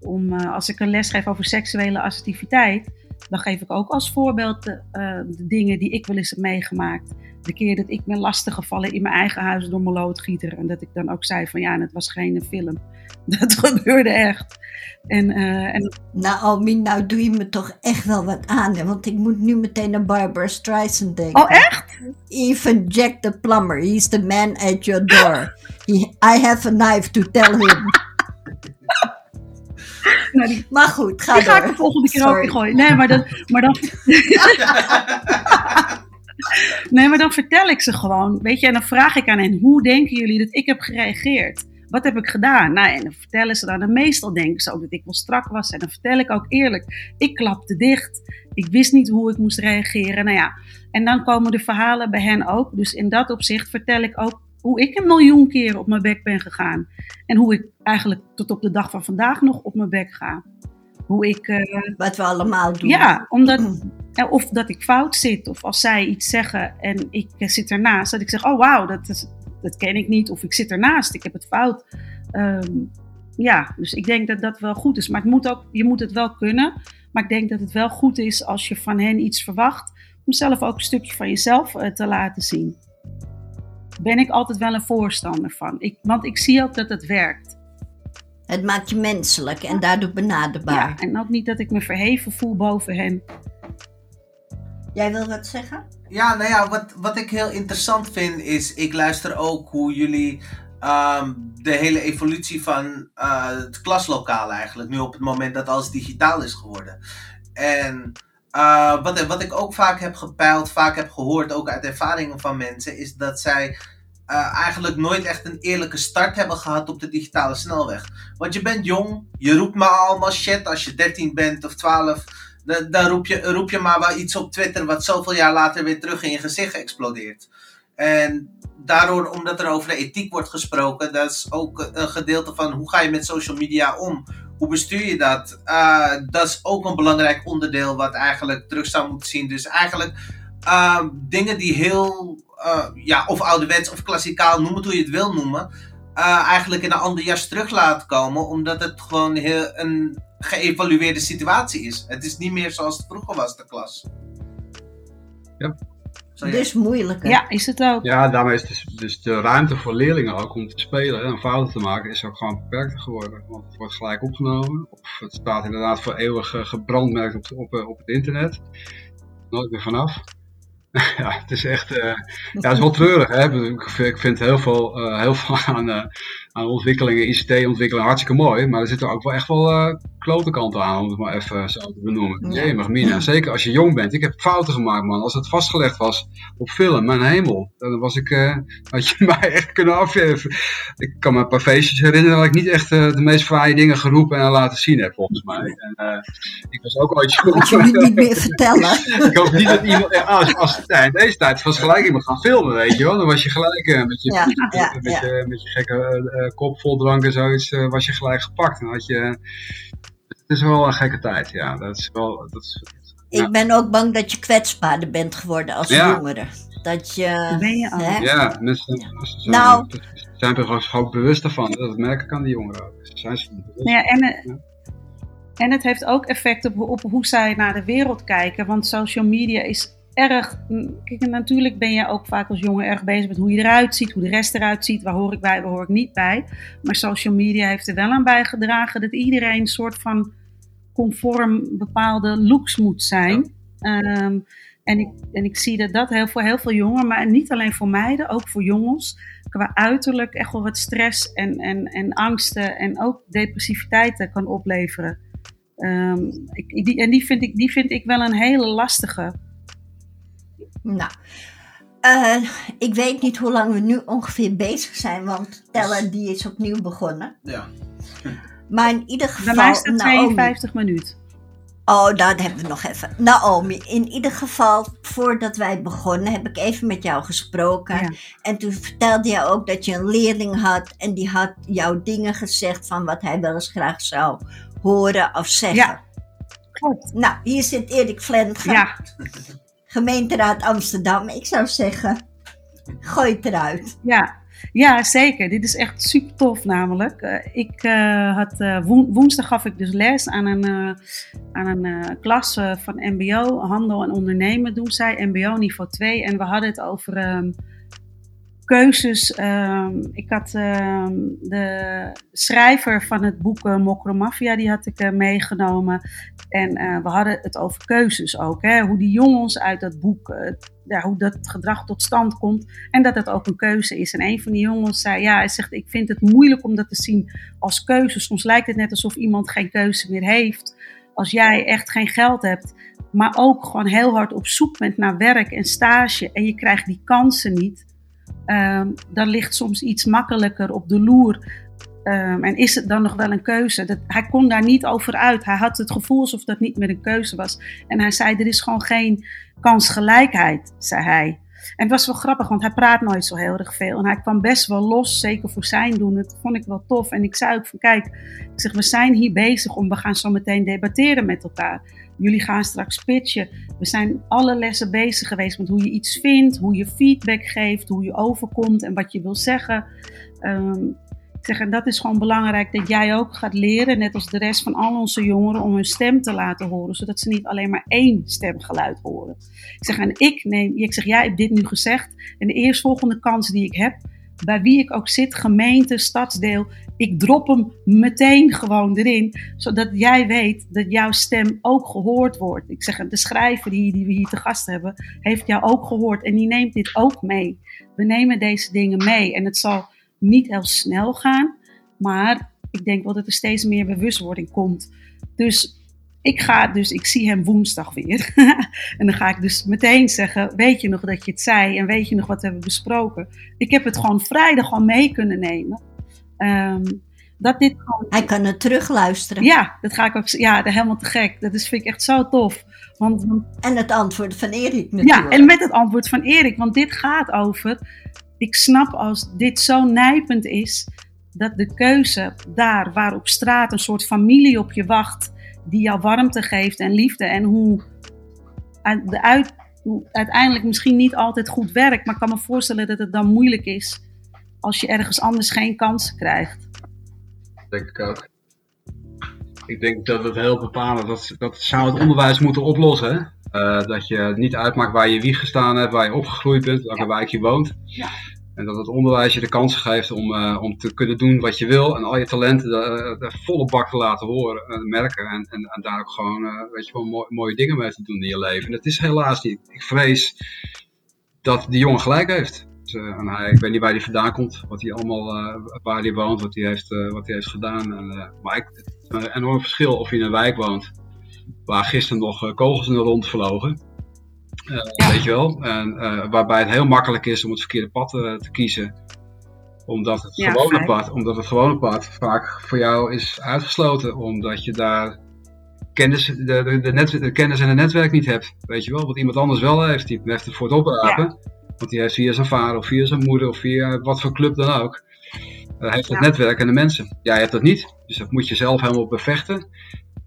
om, uh, als ik een les geef over seksuele assertiviteit, dan geef ik ook als voorbeeld de, uh, de, dingen die ik wel eens heb meegemaakt. De keer dat ik ben lastiggevallen in mijn eigen huis door mijn loodgieter. En dat ik dan ook zei van ja, en het was geen film. Dat gebeurde echt. En, uh, en... Nou, nou doe je me toch echt wel wat aan. Hè? Want ik moet nu meteen aan Barbara Streisand denken. Oh, echt? Even Jack the plumber. He's the man at your door. He, I have a knife to tell him. nou, die, maar goed, ga die door. ga ik de volgende keer Sorry. ook gooien. Nee, maar dan... Maar dan nee, maar dan vertel ik ze gewoon. Weet je, en dan vraag ik aan hen: hoe denken jullie dat ik heb gereageerd? Wat heb ik gedaan? Nou, en dan vertellen ze dan. En meestal denken ze ook dat ik wel strak was. En dan vertel ik ook eerlijk: ik klapte dicht. Ik wist niet hoe ik moest reageren. Nou ja, en dan komen de verhalen bij hen ook. Dus in dat opzicht vertel ik ook hoe ik een miljoen keer op mijn bek ben gegaan. En hoe ik eigenlijk tot op de dag van vandaag nog op mijn bek ga. Hoe ik. Uh, Wat we allemaal doen. Ja, omdat. Of dat ik fout zit, of als zij iets zeggen en ik zit ernaast, dat ik zeg: Oh wauw, dat is, dat ken ik niet. Of ik zit ernaast, ik heb het fout. Um, ja, dus ik denk dat dat wel goed is. Maar het moet ook, je moet het wel kunnen. Maar ik denk dat het wel goed is als je van hen iets verwacht. Om zelf ook een stukje van jezelf uh, te laten zien. Ben ik altijd wel een voorstander van. Ik, want ik zie ook dat het werkt. Het maakt je menselijk en daardoor benaderbaar. Ja, en ook niet dat ik me verheven voel boven hen. Jij wil wat zeggen? Ja, nou ja, wat, wat ik heel interessant vind is, ik luister ook hoe jullie um, de hele evolutie van uh, het klaslokaal eigenlijk, nu op het moment dat alles digitaal is geworden. En uh, wat, wat ik ook vaak heb gepeild, vaak heb gehoord, ook uit ervaringen van mensen, is dat zij uh, eigenlijk nooit echt een eerlijke start hebben gehad op de digitale snelweg. Want je bent jong, je roept maar allemaal shit als je 13 bent of 12 dan, roep, je, roep je maar wel iets op Twitter wat zoveel jaar later weer terug in je gezicht explodeert. En daardoor, omdat er over de ethiek wordt gesproken, dat is ook een gedeelte van hoe ga je met social media om? Hoe bestuur je dat? Uh, dat is ook een belangrijk onderdeel wat eigenlijk terug zou moeten zien. Dus eigenlijk uh, dingen die heel, uh, ja, of ouderwets of klassikaal, noem het hoe je het wil noemen, uh, eigenlijk in een ander jas terug laat komen, omdat het gewoon heel een geëvalueerde situatie is. Het is niet meer zoals het vroeger was, de klas. Ja. Dus moeilijker. Ja, is het ook. Ja, daarmee is dus, dus de ruimte voor leerlingen ook om te spelen en fouten te maken, is ook gewoon beperkter geworden. Want het wordt gelijk opgenomen. Of het staat inderdaad voor eeuwig gebrandmerkt op, op, op het internet. Nooit meer vanaf. ja, het is echt. Uh, ja, het is wel treurig. Hè? Ik vind heel veel, uh, heel veel aan, uh, aan ontwikkelingen, ICT-ontwikkeling hartstikke mooi. Maar er zitten ook wel echt wel klote kanten aan, om het maar even zo te benoemen. Ja. Jee, Mina. Zeker als je jong bent. Ik heb fouten gemaakt, man. Als het vastgelegd was op film, mijn hemel. Dan was ik, had je mij echt kunnen afgeven. Ik kan me een paar feestjes herinneren dat ik niet echt de meest fraaie dingen geroepen en laten zien heb, volgens mij. En, ik was ook ooit jong. je niet meer vertellen. ik hoop niet dat iemand. als, als ja, in deze tijd was gelijk iemand gaan filmen, weet je wel. Dan was je gelijk uh, met, je, met, met, Je, met je gekke uh, kop vol drank en zoiets, uh, was je gelijk gepakt. En had je, het is wel een gekke tijd, ja. Dat is wel, dat is, Ik ben ook bang dat je kwetsbaarder bent geworden als jongere. Dat je... Ben je al? Hè? Ja, mensen, mensen zijn, nou, zijn er gewoon bewust ervan. Dat merken kan die jongeren ook. Zijn ze bewust. Ja, en, en het heeft ook effect op, op hoe zij naar de wereld kijken. Want social media is erg. Kijk, natuurlijk ben je ook vaak als jongen erg bezig met hoe je eruit ziet, hoe de rest eruit ziet. Waar hoor ik bij, waar hoor ik niet bij. Maar social media heeft er wel aan bijgedragen dat iedereen een soort van conform bepaalde looks moet zijn. Ehm, en, ik, en ik zie dat dat heel, voor heel veel jongeren, maar niet alleen voor meiden, ook voor jongens, qua uiterlijk echt wel wat stress en, en, en angsten en ook depressiviteit kan opleveren. Um, ik, die, en die vind, ik, die vind ik wel een hele lastige. Nou, uh, ik weet niet hoe lang we nu ongeveer bezig zijn, want Teller die is opnieuw begonnen. Ja. Maar in ieder geval. Bij mij staat 52 minuten. Oh, dat hebben we nog even. Naomi, in ieder geval, voordat wij begonnen, heb ik even met jou gesproken. Ja. En toen vertelde je ook dat je een leerling had en die had jou dingen gezegd van wat hij wel eens graag zou horen of zeggen. Ja, klopt. Nou, hier zit Erik Flentgen. Ja. Gemeenteraad Amsterdam. Ik zou zeggen, gooi het eruit. Ja, ja, zeker. Dit is echt super tof namelijk. Uh, ik uh, had, uh, woensdag gaf ik dus les aan een, aan een klas van mbo, handel en ondernemen doen zij, mbo niveau 2. En we hadden het over um, keuzes. Um, ik had um, de schrijver van het boek uh, Mokromafia, die had ik uh, meegenomen. En uh, we hadden het over keuzes ook. Hè? Hoe die jongens uit dat boek, ja, hoe dat gedrag tot stand komt. En dat het ook een keuze is. En een van die jongens zei, ja, hij zegt, ik vind het moeilijk om dat te zien als keuze. Soms lijkt het net alsof iemand geen keuze meer heeft. Als jij echt geen geld hebt, maar ook gewoon heel hard op zoek bent naar werk en stage. En je krijgt die kansen niet dan ligt soms iets makkelijker op de loer. Um, en is het dan nog wel een keuze? Dat, hij kon daar niet over uit. Hij had het gevoel alsof dat niet meer een keuze was. En hij zei: Er is gewoon geen kansgelijkheid, zei hij. En het was wel grappig, want hij praat nooit zo heel erg veel. En hij kwam best wel los, zeker voor zijn doen. Dat vond ik wel tof. En ik zei ook van, kijk, ik zeg, we zijn hier bezig om, we gaan zo meteen debatteren met elkaar. Jullie gaan straks pitchen. We zijn alle lessen bezig geweest met hoe je iets vindt, hoe je feedback geeft, hoe je overkomt en wat je wil zeggen. Um, ik zeg, en dat is gewoon belangrijk dat jij ook gaat leren, net als de rest van al onze jongeren, om hun stem te laten horen, zodat ze niet alleen maar één stemgeluid horen. Ik zeg, en ik neem, ik zeg, jij hebt dit nu gezegd, en de eerstvolgende kans die ik heb, bij wie ik ook zit, gemeente, stadsdeel, ik drop hem meteen gewoon erin, zodat jij weet dat jouw stem ook gehoord wordt. Ik zeg, de schrijver die, die we hier te gast hebben, heeft jou ook gehoord en die neemt dit ook mee. We nemen deze dingen mee en het zal niet heel snel gaan, maar ik denk wel dat er steeds meer bewustwording komt. Dus ik ga dus, ik zie hem woensdag weer. en dan ga ik dus meteen zeggen: Weet je nog dat je het zei? En weet je nog wat we hebben besproken? Ik heb het gewoon vrijdag gewoon mee kunnen nemen. Um, dat dit gewoon... Hij kan het terugluisteren. Ja, dat ga ik ook. Ja, dat helemaal te gek. Dat is, vind ik echt zo tof. Want, en het antwoord van Erik natuurlijk. Ja, en met het antwoord van Erik. Want dit gaat over. Ik snap als dit zo nijpend is. Dat de keuze daar waar op straat een soort familie op je wacht die jou warmte geeft en liefde. En hoe, de uit, uiteindelijk misschien niet altijd goed werkt. Maar ik kan me voorstellen dat het dan moeilijk is als je ergens anders geen kans krijgt. Denk ik ook. Ik denk dat het heel bepalend, dat, dat zou het onderwijs moeten oplossen. Uh, dat je niet uitmaakt waar je wieg gestaan hebt, waar je opgegroeid bent, welke ja. wijk je woont. Ja. En dat het onderwijs je de kans geeft om, uh, om te kunnen doen wat je wil en al je talenten de, volle bak te laten horen en merken. En, en, daar ook gewoon, uh, weet je wel, mooie, dingen mee te doen in je leven. En dat is helaas niet. Ik vrees dat die jongen gelijk heeft. Dus, uh, en ik weet niet waar hij vandaan komt, wat hij allemaal, waar hij woont, wat hij heeft, wat hij heeft gedaan. En, maar het is een enorm verschil of je in een wijk woont waar gisteren nog kogels in de rond vlogen. Uh, Weet je wel? En, uh, waarbij het heel makkelijk is om het verkeerde pad uh, te kiezen. Omdat het, ja, gewone pad, omdat het gewone pad vaak voor jou is uitgesloten. Omdat je daar kennis, de, de, de, net, de kennis en het netwerk niet hebt. Weet je wel? Wat iemand anders wel heeft. Die heeft het voor het oprapen. Ja. Want die heeft via zijn vader of via zijn moeder of via wat voor club dan ook. heeft het netwerk en de mensen. Jij hebt dat niet. Dus dat moet je zelf helemaal bevechten.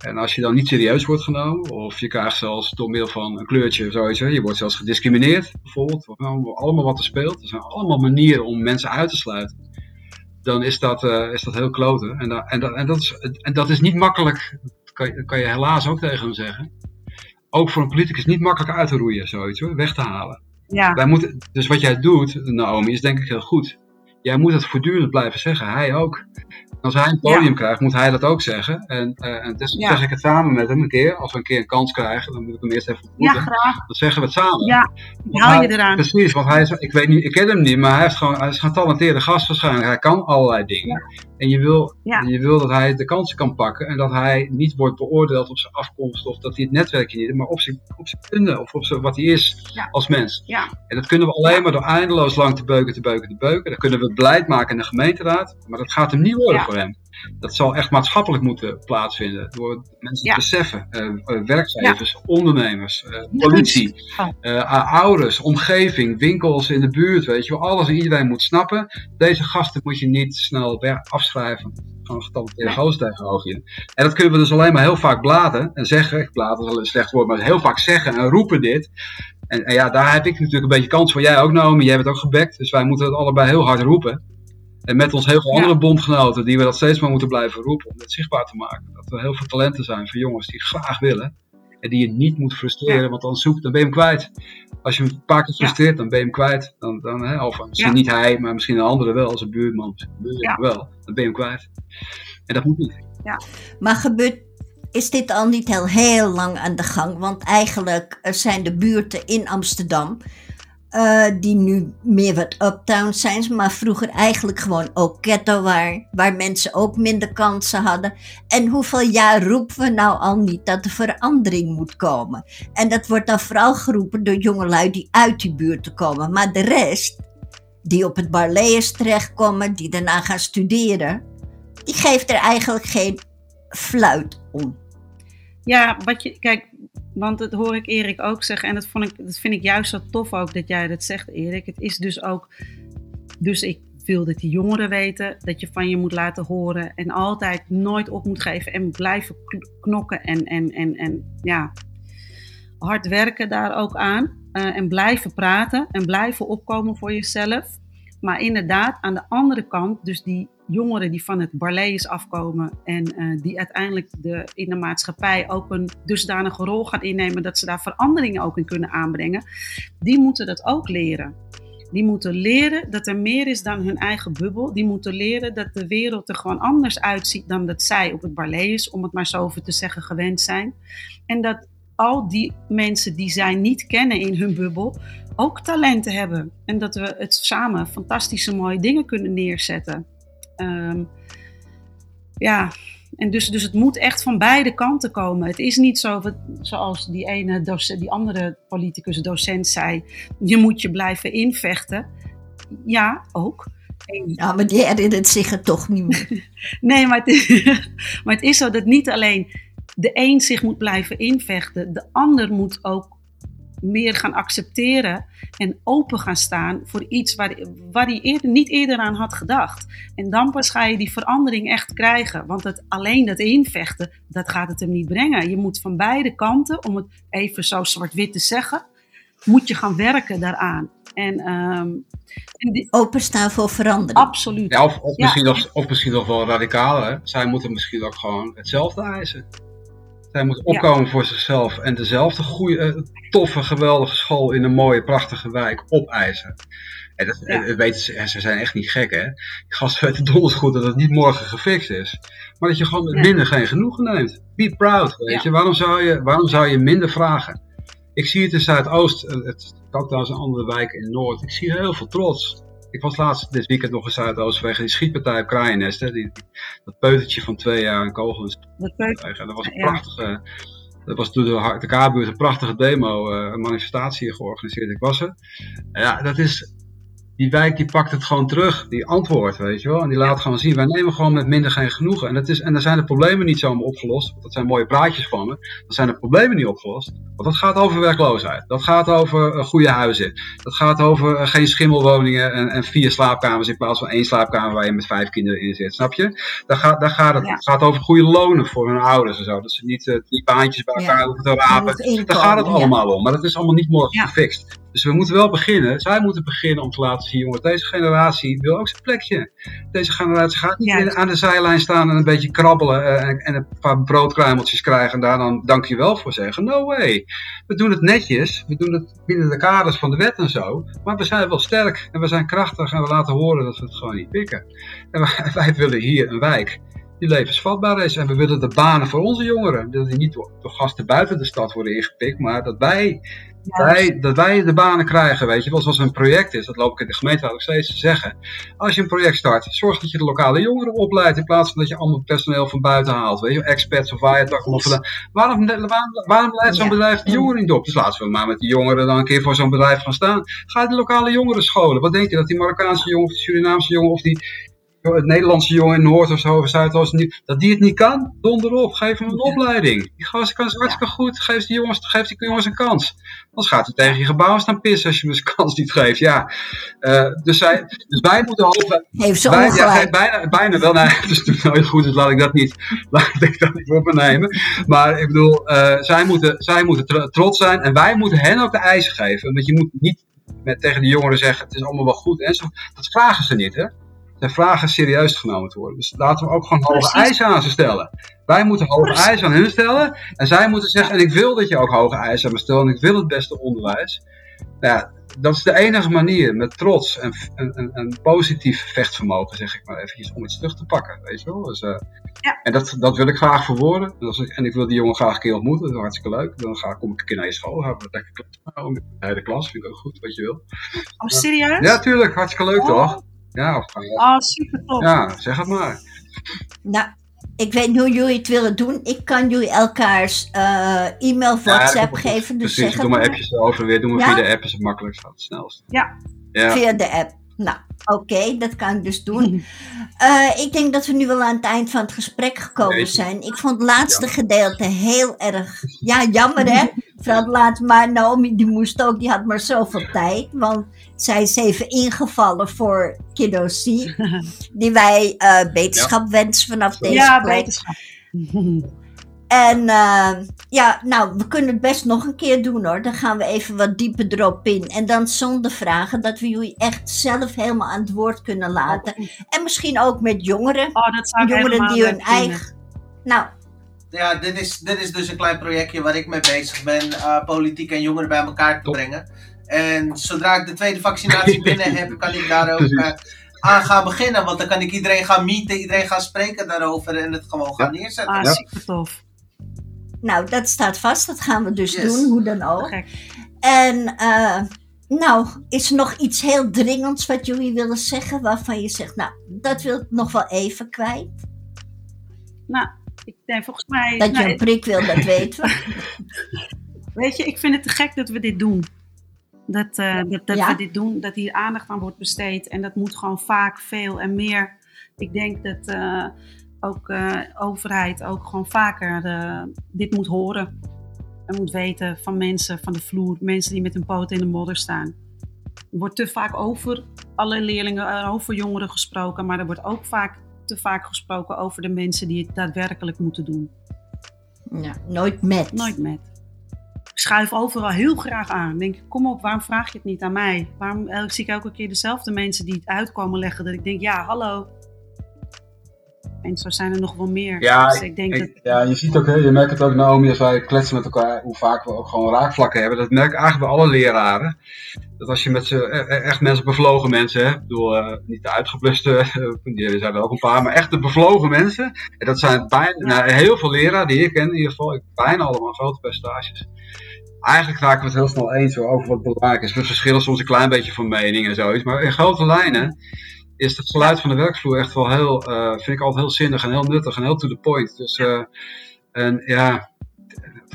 En als je dan niet serieus wordt genomen, of je krijgt zelfs door middel van een kleurtje zoiets, je wordt zelfs gediscrimineerd bijvoorbeeld, allemaal wat er speelt. Er zijn allemaal manieren om mensen uit te sluiten. Dan is dat, uh, is dat heel kloten. En, da en, da en, dat is, en dat is niet makkelijk, dat kan, je, kan je helaas ook tegen hem zeggen. Ook voor een politicus niet makkelijk uit te roeien, zoiets hoor, weg te halen. Ja. Wij moeten, dus wat jij doet, Naomi, is denk ik heel goed. Jij moet het voortdurend blijven zeggen, hij ook. Als hij een podium krijgt, moet hij dat ook zeggen. En, uh, en dus ja. zeg ik het samen met hem een keer. Als we een keer een kans krijgen, dan moet ik hem eerst even ontmoeten. Ja, graag. Dan zeggen we het samen. Ja, haal je eraan. Precies, want hij is, ik weet niet, ik ken hem niet, maar hij is gewoon, hij is een getalenteerde gast waarschijnlijk. Hij kan allerlei dingen. Ja. En je wil, ja. je wil dat hij de kansen kan pakken en dat hij niet wordt beoordeeld op zijn afkomst of dat hij het netwerkje niet heeft, maar op zijn, op zijn kunde of op zijn, wat hij is als mens. Ja. En dat kunnen we alleen maar door eindeloos lang te beuken, te beuken, te beuken. Dat kunnen we beleid maken in de gemeenteraad, maar dat gaat hem niet worden voor. Dat zal echt maatschappelijk moeten plaatsvinden. Door mensen te beseffen. Uh, werkgevers, ja. ondernemers, uh, politie, uh, ouders, omgeving, winkels in de buurt. Weet je wel, alles en iedereen moet snappen. Deze gasten moet je niet snel afschrijven. Van een getalenteerde nee. goos tegenover je. En dat kunnen we dus alleen maar heel vaak bladen en zeggen. Bladen is een slecht woord, maar heel vaak zeggen en roepen dit. En, en ja, daar heb ik natuurlijk een beetje kans voor. Jij ook, Naomi. Jij bent ook gebekt. Dus wij moeten het allebei heel hard roepen. En met ons heel veel andere bondgenoten die we dat steeds maar moeten blijven roepen om het zichtbaar te maken. Dat er heel veel talenten zijn voor jongens die graag willen. En die je niet moet frustreren, ja. want dan, zoek, dan ben je hem kwijt. Als je hem een paar keer frustreert, dan ben je hem kwijt. Dan, dan, hè, of misschien niet hij, maar misschien een andere wel, als een buurman, buurman wel. Dan ben je hem kwijt. En dat moet niet. Ja. Maar gebeurt, is dit al niet al heel lang aan de gang? Want eigenlijk zijn de buurten in Amsterdam uh, die nu meer wat uptown zijn, maar vroeger eigenlijk gewoon ook ghetto waren, waar mensen ook minder kansen hadden. En hoeveel jaar roepen we nou al niet dat er verandering moet komen? En dat wordt dan vooral geroepen door jongelui die uit die buurt komen. Maar de rest, die op het Barlees terechtkomen, die daarna gaan studeren, die geeft er eigenlijk geen fluit om. Ja, wat je, kijk, want dat hoor ik Erik ook zeggen. En dat, vond ik, dat vind ik juist zo tof ook dat jij dat zegt, Erik. Het is dus ook. Dus ik wil dat die jongeren weten dat je van je moet laten horen. En altijd nooit op moet geven. En blijven knokken. En, en, en, en ja, hard werken daar ook aan. Uh, en blijven praten. En blijven opkomen voor jezelf. Maar inderdaad, aan de andere kant, dus die jongeren die van het Barlees afkomen en uh, die uiteindelijk de, in de maatschappij ook een dusdanige rol gaan innemen dat ze daar veranderingen ook in kunnen aanbrengen, die moeten dat ook leren. Die moeten leren dat er meer is dan hun eigen bubbel. Die moeten leren dat de wereld er gewoon anders uitziet dan dat zij op het Barlees, om het maar zo over te zeggen, gewend zijn. En dat al die mensen die zij niet kennen in hun bubbel ook talenten hebben. En dat we het samen fantastische mooie dingen kunnen neerzetten. Um, ja, en dus, dus het moet echt van beide kanten komen. Het is niet zo, zoals die ene docent, die andere politicus docent zei, je moet je blijven invechten. Ja, ook. Ja, maar die herinnert zich het toch niet meer. nee, maar het, is, maar het is zo dat niet alleen de een zich moet blijven invechten, de ander moet ook meer gaan accepteren en open gaan staan voor iets waar, waar hij eerder, niet eerder aan had gedacht. En dan pas ga je die verandering echt krijgen. Want het, alleen dat invechten, dat gaat het hem niet brengen. Je moet van beide kanten, om het even zo zwart-wit te zeggen, moet je gaan werken daaraan. En, um, en Openstaan voor verandering. Absoluut. Ja, of, of, Misschien nog, of misschien nog wel radicaler. Zij moeten misschien ook gewoon hetzelfde eisen. Zij moeten opkomen voor zichzelf en dezelfde goede, eh, toffe, geweldige school in een mooie, prachtige wijk opeisen. En dat, ja. weten ze, ze zijn echt niet gek, hè? Die gasten weten donders goed dat het niet morgen gefixt is. Maar dat je gewoon met minder geen genoegen neemt. Be proud, weet je. Waarom zou je, waarom zou je minder vragen? Ik zie het in Zuidoost, eh, het ook trouwens een andere wijk in Noord. Ik zie heel veel trots. Ik was laatst dit weekend nog in Zuidoost vanwege die schietpartij op Kraaiennest. Hè? Die, dat peutertje van twee jaar een kogel Dat, dat was een prachtige... Dat was toen de, de K-buurt een prachtige demo, eh, een manifestatie georganiseerd. Ik was er. Ja, dat is, die wijk die pakt het gewoon terug, die antwoord, weet je wel. En die laat gewoon zien, wij nemen gewoon met minder geen genoegen. En, dat is, en dan zijn de problemen niet zomaar opgelost. Want dat zijn mooie praatjes van me. Dan zijn de problemen niet opgelost. Want dat gaat over werkloosheid. Dat gaat over uh, goede huizen. Dat gaat over uh, geen schimmelwoningen en, en, vier slaapkamers in plaats van één slaapkamer waar je met vijf kinderen in zit. Snap je? Daar gaat, daar gaat het, gaat over goede lonen voor hun ouders en zo. Dat ze niet uh, die baantjes bij elkaar ja. hoeven te rapen. Daar gaat het allemaal om. Maar dat is allemaal niet morgen gefixt. Dus we moeten wel beginnen. Zij moeten beginnen om te laten zien, jongen, deze generatie wil ook zijn plekje. Deze generatie gaat niet aan de zijlijn staan en een beetje krabbelen uh, en, en, een paar broodkruimeltjes krijgen en daar dan dankjewel voor zeggen. No way. We doen het netjes. We doen het binnen de kaders van de wet en zo. Maar we zijn wel sterk en we zijn krachtig en we laten horen dat we het gewoon niet pikken. En wij, wij willen hier een wijk die levensvatbaar is. En we willen de banen voor onze jongeren. Dat die niet door gasten buiten de stad worden ingepikt, maar dat wij wij, dat wij de banen krijgen, weet je wel, zoals een project is, dat loop ik in de gemeente ook steeds te zeggen. Als je een project start, zorg dat je de lokale jongeren opleidt, in plaats van dat je allemaal personeel van buiten haalt, weet je, experts of waar je het ook of waarom, waarom, waarom leidt zo'n bedrijf de jongeren niet op? Dus laten we maar met die jongeren dan een keer voor zo'n bedrijf gaan staan. Ga de lokale jongeren scholen. Wat denk je, dat die Marokkaanse jongen of die Surinaamse jongen of die het Nederlandse jongen in Noord of zo, of Zuidoost, dat die het niet kan, donder op, geef hem een opleiding. Die gast kan hartstikke goed, geef die, jongens, geef die jongens een kans. Anders gaat hij tegen je gebouw staan pissen als je hem een kans niet geeft. Ja. Uh, dus, zij, dus wij moeten hopen. Heeft ze wij, ja, bijna, bijna wel. Nee, het is natuurlijk nooit goed, dus laat ik dat niet, laat ik dat niet op me nemen. Maar ik bedoel, uh, zij moeten, zij moeten trots zijn en wij moeten hen ook de eisen geven. Want je moet niet met, tegen de jongeren zeggen: het is allemaal wel goed. En zo, dat vragen ze niet, hè? Zijn vragen serieus genomen te worden. Dus laten we ook gewoon hoge eisen aan ze stellen. Wij moeten hoge eisen aan hun stellen. En zij moeten zeggen, en ik wil dat je ook hoge eisen aan me stelt. En ik wil het beste onderwijs. Nou ja, dat is de enige manier met trots en een positief vechtvermogen, zeg ik maar eventjes, om iets terug te pakken. Weet je wel? Dus, uh, ja. En dat, dat wil ik graag verwoorden. En ik wil die jongen graag een keer ontmoeten. Dat is hartstikke leuk. Dan ga, kom ik een keer naar je school. We lekker klas. De hele klas vind ik ook goed, wat je wil. Oh, serieus? Ja, tuurlijk. Hartstikke leuk, oh. toch? Ja, of, oh, super tof. Ja, zeg het maar. Nou, ik weet niet hoe jullie het willen doen. Ik kan jullie elkaars uh, e-mail, WhatsApp geven. Dus precies, doe maar appjes over weer. Doe maar via de app is het makkelijkst, het snelst. Ja. ja. Via de app. Nou, oké, dat kan ik dus doen. Uh, ik denk dat we nu wel aan het eind van het gesprek gekomen zijn. Ik vond het laatste gedeelte heel erg. Ja, jammer hè? Vooral laat maar Naomi, die moest ook, die had maar zoveel tijd. Want zij is even ingevallen voor Kiddo C. die wij uh, beterschap wensen vanaf deze ja, plek. Beterschap. En uh, ja, nou, we kunnen het best nog een keer doen hoor. Dan gaan we even wat dieper erop in. En dan zonder vragen, dat we jullie echt zelf helemaal aan het woord kunnen laten. En misschien ook met jongeren. Oh, dat zou jongeren die hun eigen. Nou. Ja, dit is, dit is dus een klein projectje waar ik mee bezig ben. Uh, politiek en jongeren bij elkaar te brengen. En zodra ik de tweede vaccinatie binnen heb, kan ik daar ook uh, aan gaan beginnen. Want dan kan ik iedereen gaan meeten, iedereen gaan spreken daarover en het gewoon gaan neerzetten. Ah, super tof. Nou, dat staat vast. Dat gaan we dus doen, hoe dan ook. En uh, nou, is er nog iets heel dringends wat jullie willen zeggen? Waarvan je zegt, nou, dat wil ik nog wel even kwijt. Nou, ik denk volgens mij... Dat je een prik wil, dat weten we. Weet je, ik vind het te gek dat we dit doen. Dat, uh, dat, dat we dit doen, dat hier aandacht aan wordt besteed. En dat moet gewoon vaak veel en meer. Ik denk dat... Uh, ook uh, overheid ook gewoon vaker dit moet horen. En moet weten van mensen van de vloer, mensen die met hun poot in de modder staan. Er wordt te vaak over alle leerlingen, eh, over jongeren gesproken, maar er wordt ook vaak te vaak gesproken over de mensen die het daadwerkelijk moeten doen. Ja, nooit met. Nooit met. Schuif overal heel graag aan. denk, kom op, waarom vraag je het niet aan mij? Waarom uh, zie ik elke keer dezelfde mensen die het uitkomen leggen? Dat ik denk, ja, hallo. En zo zijn er nog wel meer. Ja, dus ik denk dat... ja je ziet ook, je merkt het ook, Naomi, als wij kletsen met elkaar, hoe vaak we ook gewoon raakvlakken hebben. Dat merk ik eigenlijk bij alle leraren. Dat als je met ze, e-, e-, echt mensen, bevlogen mensen, hè, ik bedoel, uh, niet de uitgebluste, die zijn er ook een paar, maar echt de bevlogen mensen. En dat zijn bijna, nou, heel veel leraren die ik ken, in ieder geval, bijna allemaal grote percentages eigenlijk raken we het heel snel eens over wat belangrijk is. We verschillen soms een klein beetje van mening en zoiets. Maar in grote lijnen is het geluid van de werkvloer echt wel heel, uh, vind ik altijd heel zinnig en heel nuttig en heel to the point. Dus, uh, en ja,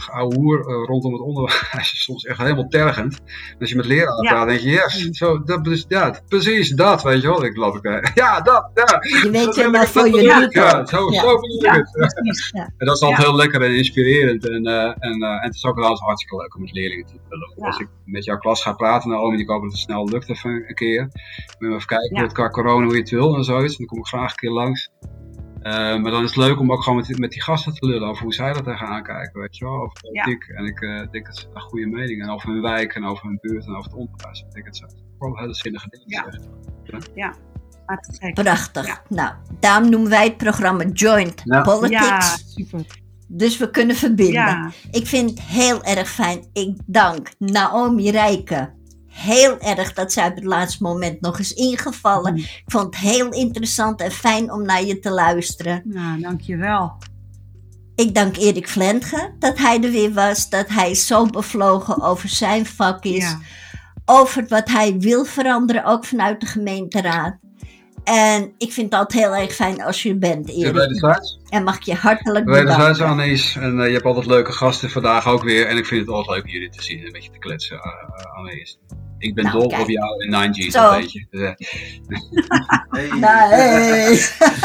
oude hoer uh, rondom het onderwijs is soms echt helemaal tergend. als je met leraren ja. praat, denk je, yes, zo, dat, dus, ja, precies dat, weet je wel. Ik geloof ik, ja, dat, ja. Je weet je maar voor je ja, ja, zo, ja. zo bedoel ik het. En dat is altijd heel lekker en inspirerend. En, uh, en, uh, en het is ook wel eens hartstikke leuk om met leerlingen te doen. Als ik met jouw klas ga praten, nou, ik hoop dat het snel lukt even een keer. Even kijken, ja. qua corona, hoe je het wil en zoiets. Dan kom ik graag een keer langs. Uh, maar dan is het leuk om ook gewoon met, met die gasten te lullen over hoe zij dat tegenaan kijken, weet je wel, over politiek. Ja. En ik uh, denk dat ze een goede mening en over hun wijk en over hun buurt en over het onderwijs. Ik denk dat ze gewoon hele zinnige dingen ja. zeggen. Ja. ja. Prachtig. Ja. Nou, daarom noemen wij het programma Joint ja. Politics. Ja, super. Dus we kunnen verbinden. Ik vind het heel erg fijn. Ik dank Naomi Rijken heel erg dat zij op het laatste moment nog eens ingevallen. Mm. Ik vond het heel interessant en fijn om naar je te luisteren. Nou, dankjewel. Ik dank Erik Vlentge dat hij er weer was. Dat hij zo bevlogen over zijn vak is. Over wat hij wil veranderen, ook vanuit de gemeenteraad. En ik vind het altijd heel erg fijn als je bent, Erik. En mag je hartelijk bedanken. Wederzijds, Annelies. En uh, je hebt altijd leuke gasten vandaag ook weer. En ik vind het altijd leuk om jullie te zien en een beetje te kletsen, uh, Annelies. Ik ben nou, dol kijk. op jou in 9G's, Zo. een beetje. hey.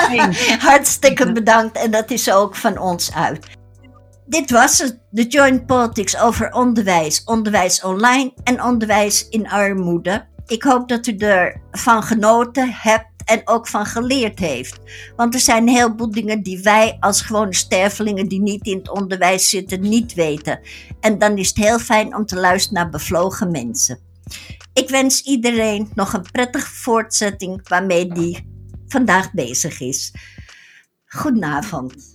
Nee. Hartstikke bedankt en dat is ook van ons uit. Dit was het, de Joint Politics over onderwijs, onderwijs online en onderwijs in armoede. Ik hoop dat u ervan genoten hebt en ook van geleerd heeft. Want er zijn een heleboel dingen die wij als gewone stervelingen die niet in het onderwijs zitten niet weten. En dan is het heel fijn om te luisteren naar bevlogen mensen. Ik wens iedereen nog een prettige voortzetting waarmee die vandaag bezig is. Goedenavond.